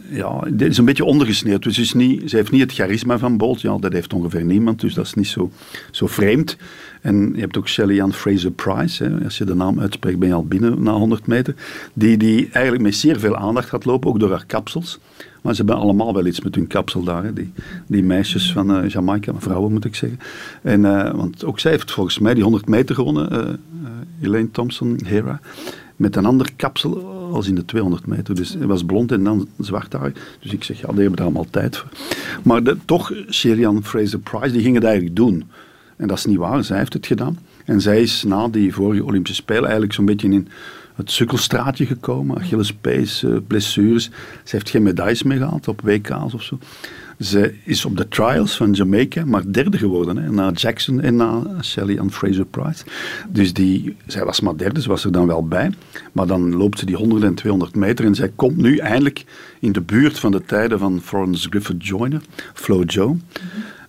ja, dit is een beetje ondergesneeuwd. Dus is niet, ze heeft niet het charisma van Bolt. Ja, dat heeft ongeveer niemand, dus dat is niet zo, zo vreemd. En je hebt ook Shelly-Ann Fraser-Price. Hè. Als je de naam uitspreekt, ben je al binnen na 100 meter. Die, die eigenlijk met zeer veel aandacht gaat lopen, ook door haar kapsels. Maar ze hebben allemaal wel iets met hun kapsel daar. Hè. Die, die meisjes van uh, Jamaica, vrouwen moet ik zeggen. En, uh, want ook zij heeft volgens mij die 100 meter gewonnen, uh, Elaine Thompson, Hera. Met een ander kapsel als in de 200 meter. Dus hij was blond en dan zwart haar. Dus ik zeg, ja, die hebben er allemaal tijd voor. Maar de, toch, Sherian Fraser-Price, die ging het eigenlijk doen. En dat is niet waar, zij heeft het gedaan. En zij is na die vorige Olympische Spelen eigenlijk zo'n beetje in het sukkelstraatje gekomen. Achillespees, uh, blessures. Ze heeft geen medailles meer gehad op WK's of zo. Ze is op de trials van Jamaica maar derde geworden. Hè, na Jackson en na Shelly Ann Fraser Price. Dus die, zij was maar derde, ze was er dan wel bij. Maar dan loopt ze die 100 en 200 meter. En zij komt nu eindelijk in de buurt van de tijden van Florence Griffith Joyner, Flo Joe.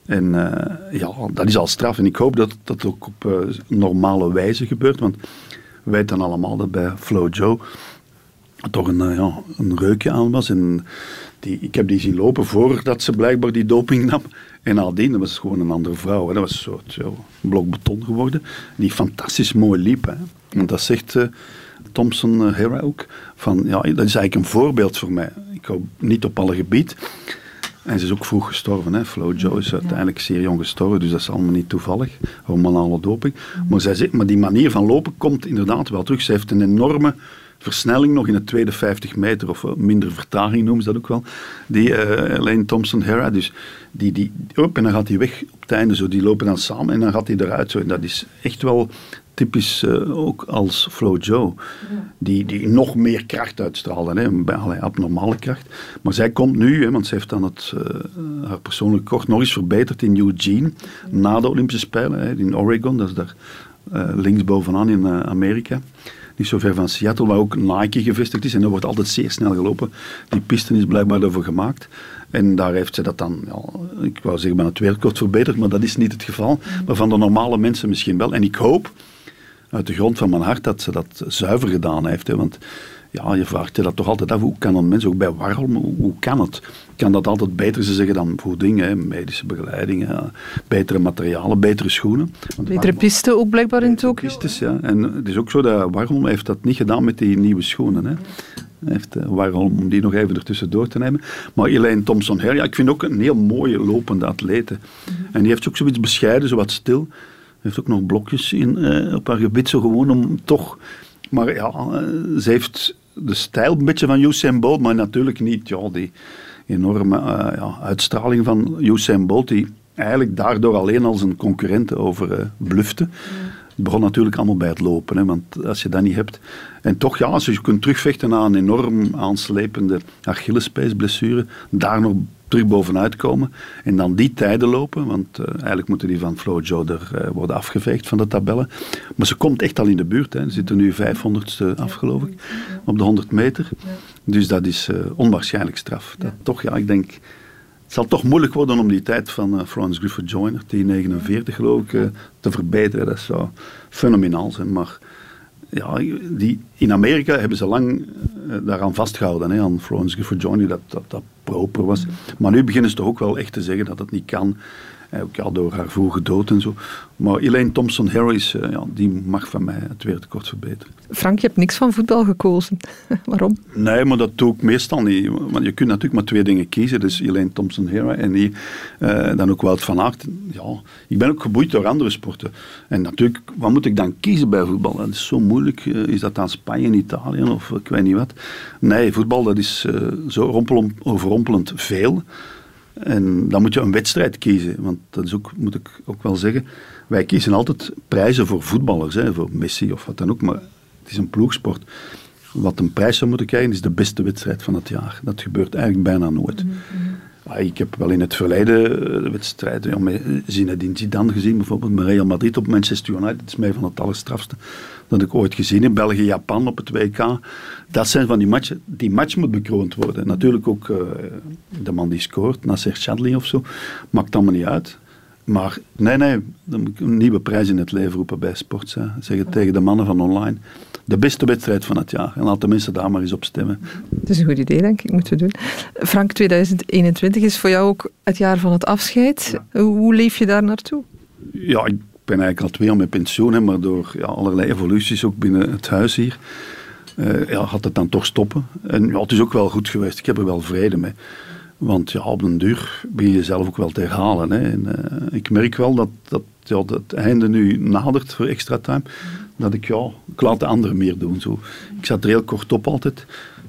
En uh, ja, dat is al straf. En ik hoop dat dat ook op uh, normale wijze gebeurt. Want weten allemaal dat bij Flo Joe toch een, uh, ja, een reukje aan was. En die, ik heb die zien lopen voordat ze blijkbaar die doping nam. En nadien, dat was gewoon een andere vrouw. Dat was een soort zo, blok beton geworden. Die fantastisch mooi liep. Hè. En dat zegt uh, Thompson uh, Hera ook. Van, ja, dat is eigenlijk een voorbeeld voor mij. Ik hou niet op alle gebied. En ze is ook vroeg gestorven. Hè. Flo Joe is uiteindelijk zeer jong gestorven, dus dat is allemaal niet toevallig. Hormonale doping. Maar, zij zegt, maar die manier van lopen komt inderdaad wel terug. Ze heeft een enorme versnelling nog in het tweede 50 meter, of minder vertraging noemen ze dat ook wel. Die uh, Elaine Thompson-Hera, dus die, die, op en dan gaat hij weg op het einde zo. Die lopen dan samen en dan gaat hij eruit zo. En dat is echt wel typisch uh, ook als Flo Joe, die, die nog meer kracht uitstraalde, hè, bij allerlei abnormale kracht. Maar zij komt nu, hè, want ze heeft dan het, uh, haar persoonlijk kort nog eens verbeterd in Eugene, na de Olympische Spelen, hè, in Oregon, dat is daar uh, links bovenaan in Amerika niet zo ver van Seattle, waar ook Nike gevestigd is. En daar wordt altijd zeer snel gelopen. Die piste is blijkbaar daarvoor gemaakt. En daar heeft ze dat dan, ja, ik wou zeggen, bij het wereldkort verbeterd, maar dat is niet het geval. Maar van de normale mensen misschien wel. En ik hoop uit de grond van mijn hart dat ze dat zuiver gedaan heeft. Hè, want ja, je vraagt je dat toch altijd af. Hoe kan een mens, ook bij Warhol, hoe, hoe kan het? Kan dat altijd beter, ze zeggen dan voeding, hè, medische begeleiding, betere materialen, betere schoenen. Want betere pisten ook blijkbaar in Tokio. Pistes, ja. En het is ook zo dat Warhol heeft dat niet gedaan met die nieuwe schoenen. Hè. heeft uh, Warhol, om die nog even ertussen door te nemen. Maar Elaine thompson her ja, ik vind ook een heel mooie lopende atlete. En die heeft ook zoiets bescheiden, zo wat stil. Heeft ook nog blokjes in, uh, op haar gebit, zo gewoon om toch... Maar ja, ze heeft de stijl een beetje van Usain Bolt, maar natuurlijk niet ja, die enorme uh, ja, uitstraling van Usain Bolt, die eigenlijk daardoor alleen als een concurrent over blufte. Het begon natuurlijk allemaal bij het lopen, hè, want als je dat niet hebt... En toch, ja, als je kunt terugvechten na een enorm aanslepende Achillespeesblessure, daar nog terug bovenuit komen en dan die tijden lopen, want uh, eigenlijk moeten die van Flo Joe er uh, worden afgeveegd van de tabellen. Maar ze komt echt al in de buurt. Hè. Ze zitten nu 500ste af, geloof ik, op de 100 meter. Dus dat is uh, onwaarschijnlijk straf. Dat toch, ja, ik denk... Het zal toch moeilijk worden om die tijd van Florence Griffith Joyner, 1049 geloof ik, te verbeteren. Dat zou fenomenaal zijn. Maar ja, die, in Amerika hebben ze lang daaraan vastgehouden, hè, aan Florence Griffith Joyner, dat, dat dat proper was. Maar nu beginnen ze toch ook wel echt te zeggen dat het niet kan. Ook ja, door haar vroege dood en zo. Maar Elaine Thompson Harris, uh, ja, die mag van mij het wereldrecord verbeteren. Frank, je hebt niks van voetbal gekozen. *laughs* Waarom? Nee, maar dat doe ik meestal niet. Want je kunt natuurlijk maar twee dingen kiezen. Dus Elaine Thompson Harris en die, uh, dan ook Wout van Aert. Ja, ik ben ook geboeid door andere sporten. En natuurlijk, wat moet ik dan kiezen bij voetbal? Dat is zo moeilijk. Uh, is dat dan Spanje en Italië of ik weet niet wat? Nee, voetbal dat is zo overrompelend veel. En dan moet je een wedstrijd kiezen. Want dat is ook, moet ik ook wel zeggen, wij kiezen altijd prijzen voor voetballers, hè, voor Messi of wat dan ook. Maar het is een ploegsport. Wat een prijs zou moeten krijgen, is de beste wedstrijd van het jaar. Dat gebeurt eigenlijk bijna nooit. Mm -hmm. Ik heb wel in het verleden de wedstrijden ja, met Zinedine Zidane gezien, bijvoorbeeld met Real Madrid op Manchester United. Dat is mij van het allerstrafste dat ik ooit gezien heb. België-Japan op het WK. Dat zijn van die matchen. Die match moet bekroond worden. Natuurlijk ook uh, de man die scoort, Nasser Chadli of zo. Maakt allemaal niet uit. Maar nee, nee, dan moet ik een nieuwe prijs in het leven roepen bij Sports. Hè. Zeggen tegen de mannen van online. De beste wedstrijd van het jaar. En laat de mensen daar maar eens op stemmen. Dat is een goed idee, denk ik, moeten we doen. Frank, 2021 is voor jou ook het jaar van het afscheid. Ja. Hoe leef je daar naartoe? Ja, ik ben eigenlijk al twee jaar met pensioen, hè, maar door ja, allerlei evoluties ook binnen het huis hier, uh, ja, had het dan toch stoppen. En ja, het is ook wel goed geweest. Ik heb er wel vrede mee. Want ja, op een duur begin je jezelf ook wel te herhalen. Hè. En, uh, ik merk wel dat, dat ja, het einde nu nadert voor extra time. Dat ik, ja, ik laat de anderen meer doen. Zo. Ik zat er heel kort op altijd.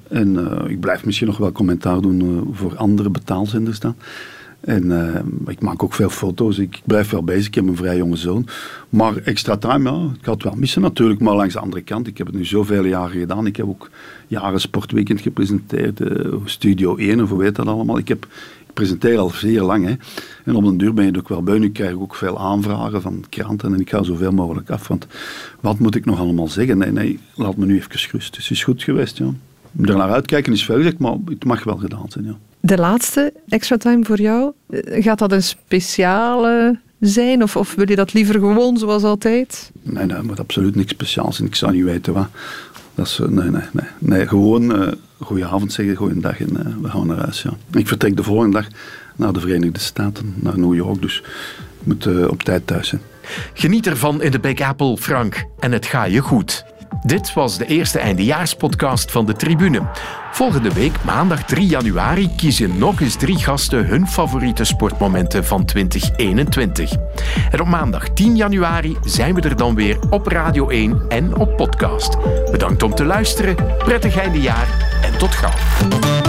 En uh, ik blijf misschien nog wel commentaar doen voor andere betaalzenders dan. En uh, ik maak ook veel foto's. Ik blijf wel bezig. Ik heb een vrij jonge zoon. Maar extra time, ja, ik had wel missen natuurlijk. Maar langs de andere kant, ik heb het nu zoveel jaren gedaan. Ik heb ook jaren Sportweekend gepresenteerd. Uh, Studio 1, of hoe weet dat allemaal. Ik, heb, ik presenteer al zeer lang. Hè. En op een duur ben je ook wel beu. Nu krijg ik ook veel aanvragen van kranten. En ik ga zoveel mogelijk af. Want wat moet ik nog allemaal zeggen? Nee, nee, laat me nu even gerust. Het is goed geweest, ja. Er naar uitkijken is veel gezegd, maar het mag wel gedaan zijn, ja. De laatste extra time voor jou, eh, gaat dat een speciale zijn? Of, of wil je dat liever gewoon zoals altijd? Nee, nee, moet absoluut niks speciaals zijn. Ik zou niet weten wat. Dat is, nee, nee, nee. nee gewoon uh, goedenavond zeggen, goeiedag en uh, we gaan naar huis. Ja. Ik vertrek de volgende dag naar de Verenigde Staten, naar New York, dus ik moet uh, op tijd thuis zijn. Geniet ervan in de Big Apple, Frank, en het gaat je goed. Dit was de eerste eindejaarspodcast van de Tribune. Volgende week, maandag 3 januari, kiezen nog eens drie gasten hun favoriete sportmomenten van 2021. En op maandag 10 januari zijn we er dan weer op Radio 1 en op podcast. Bedankt om te luisteren, prettig eindejaar en tot gauw.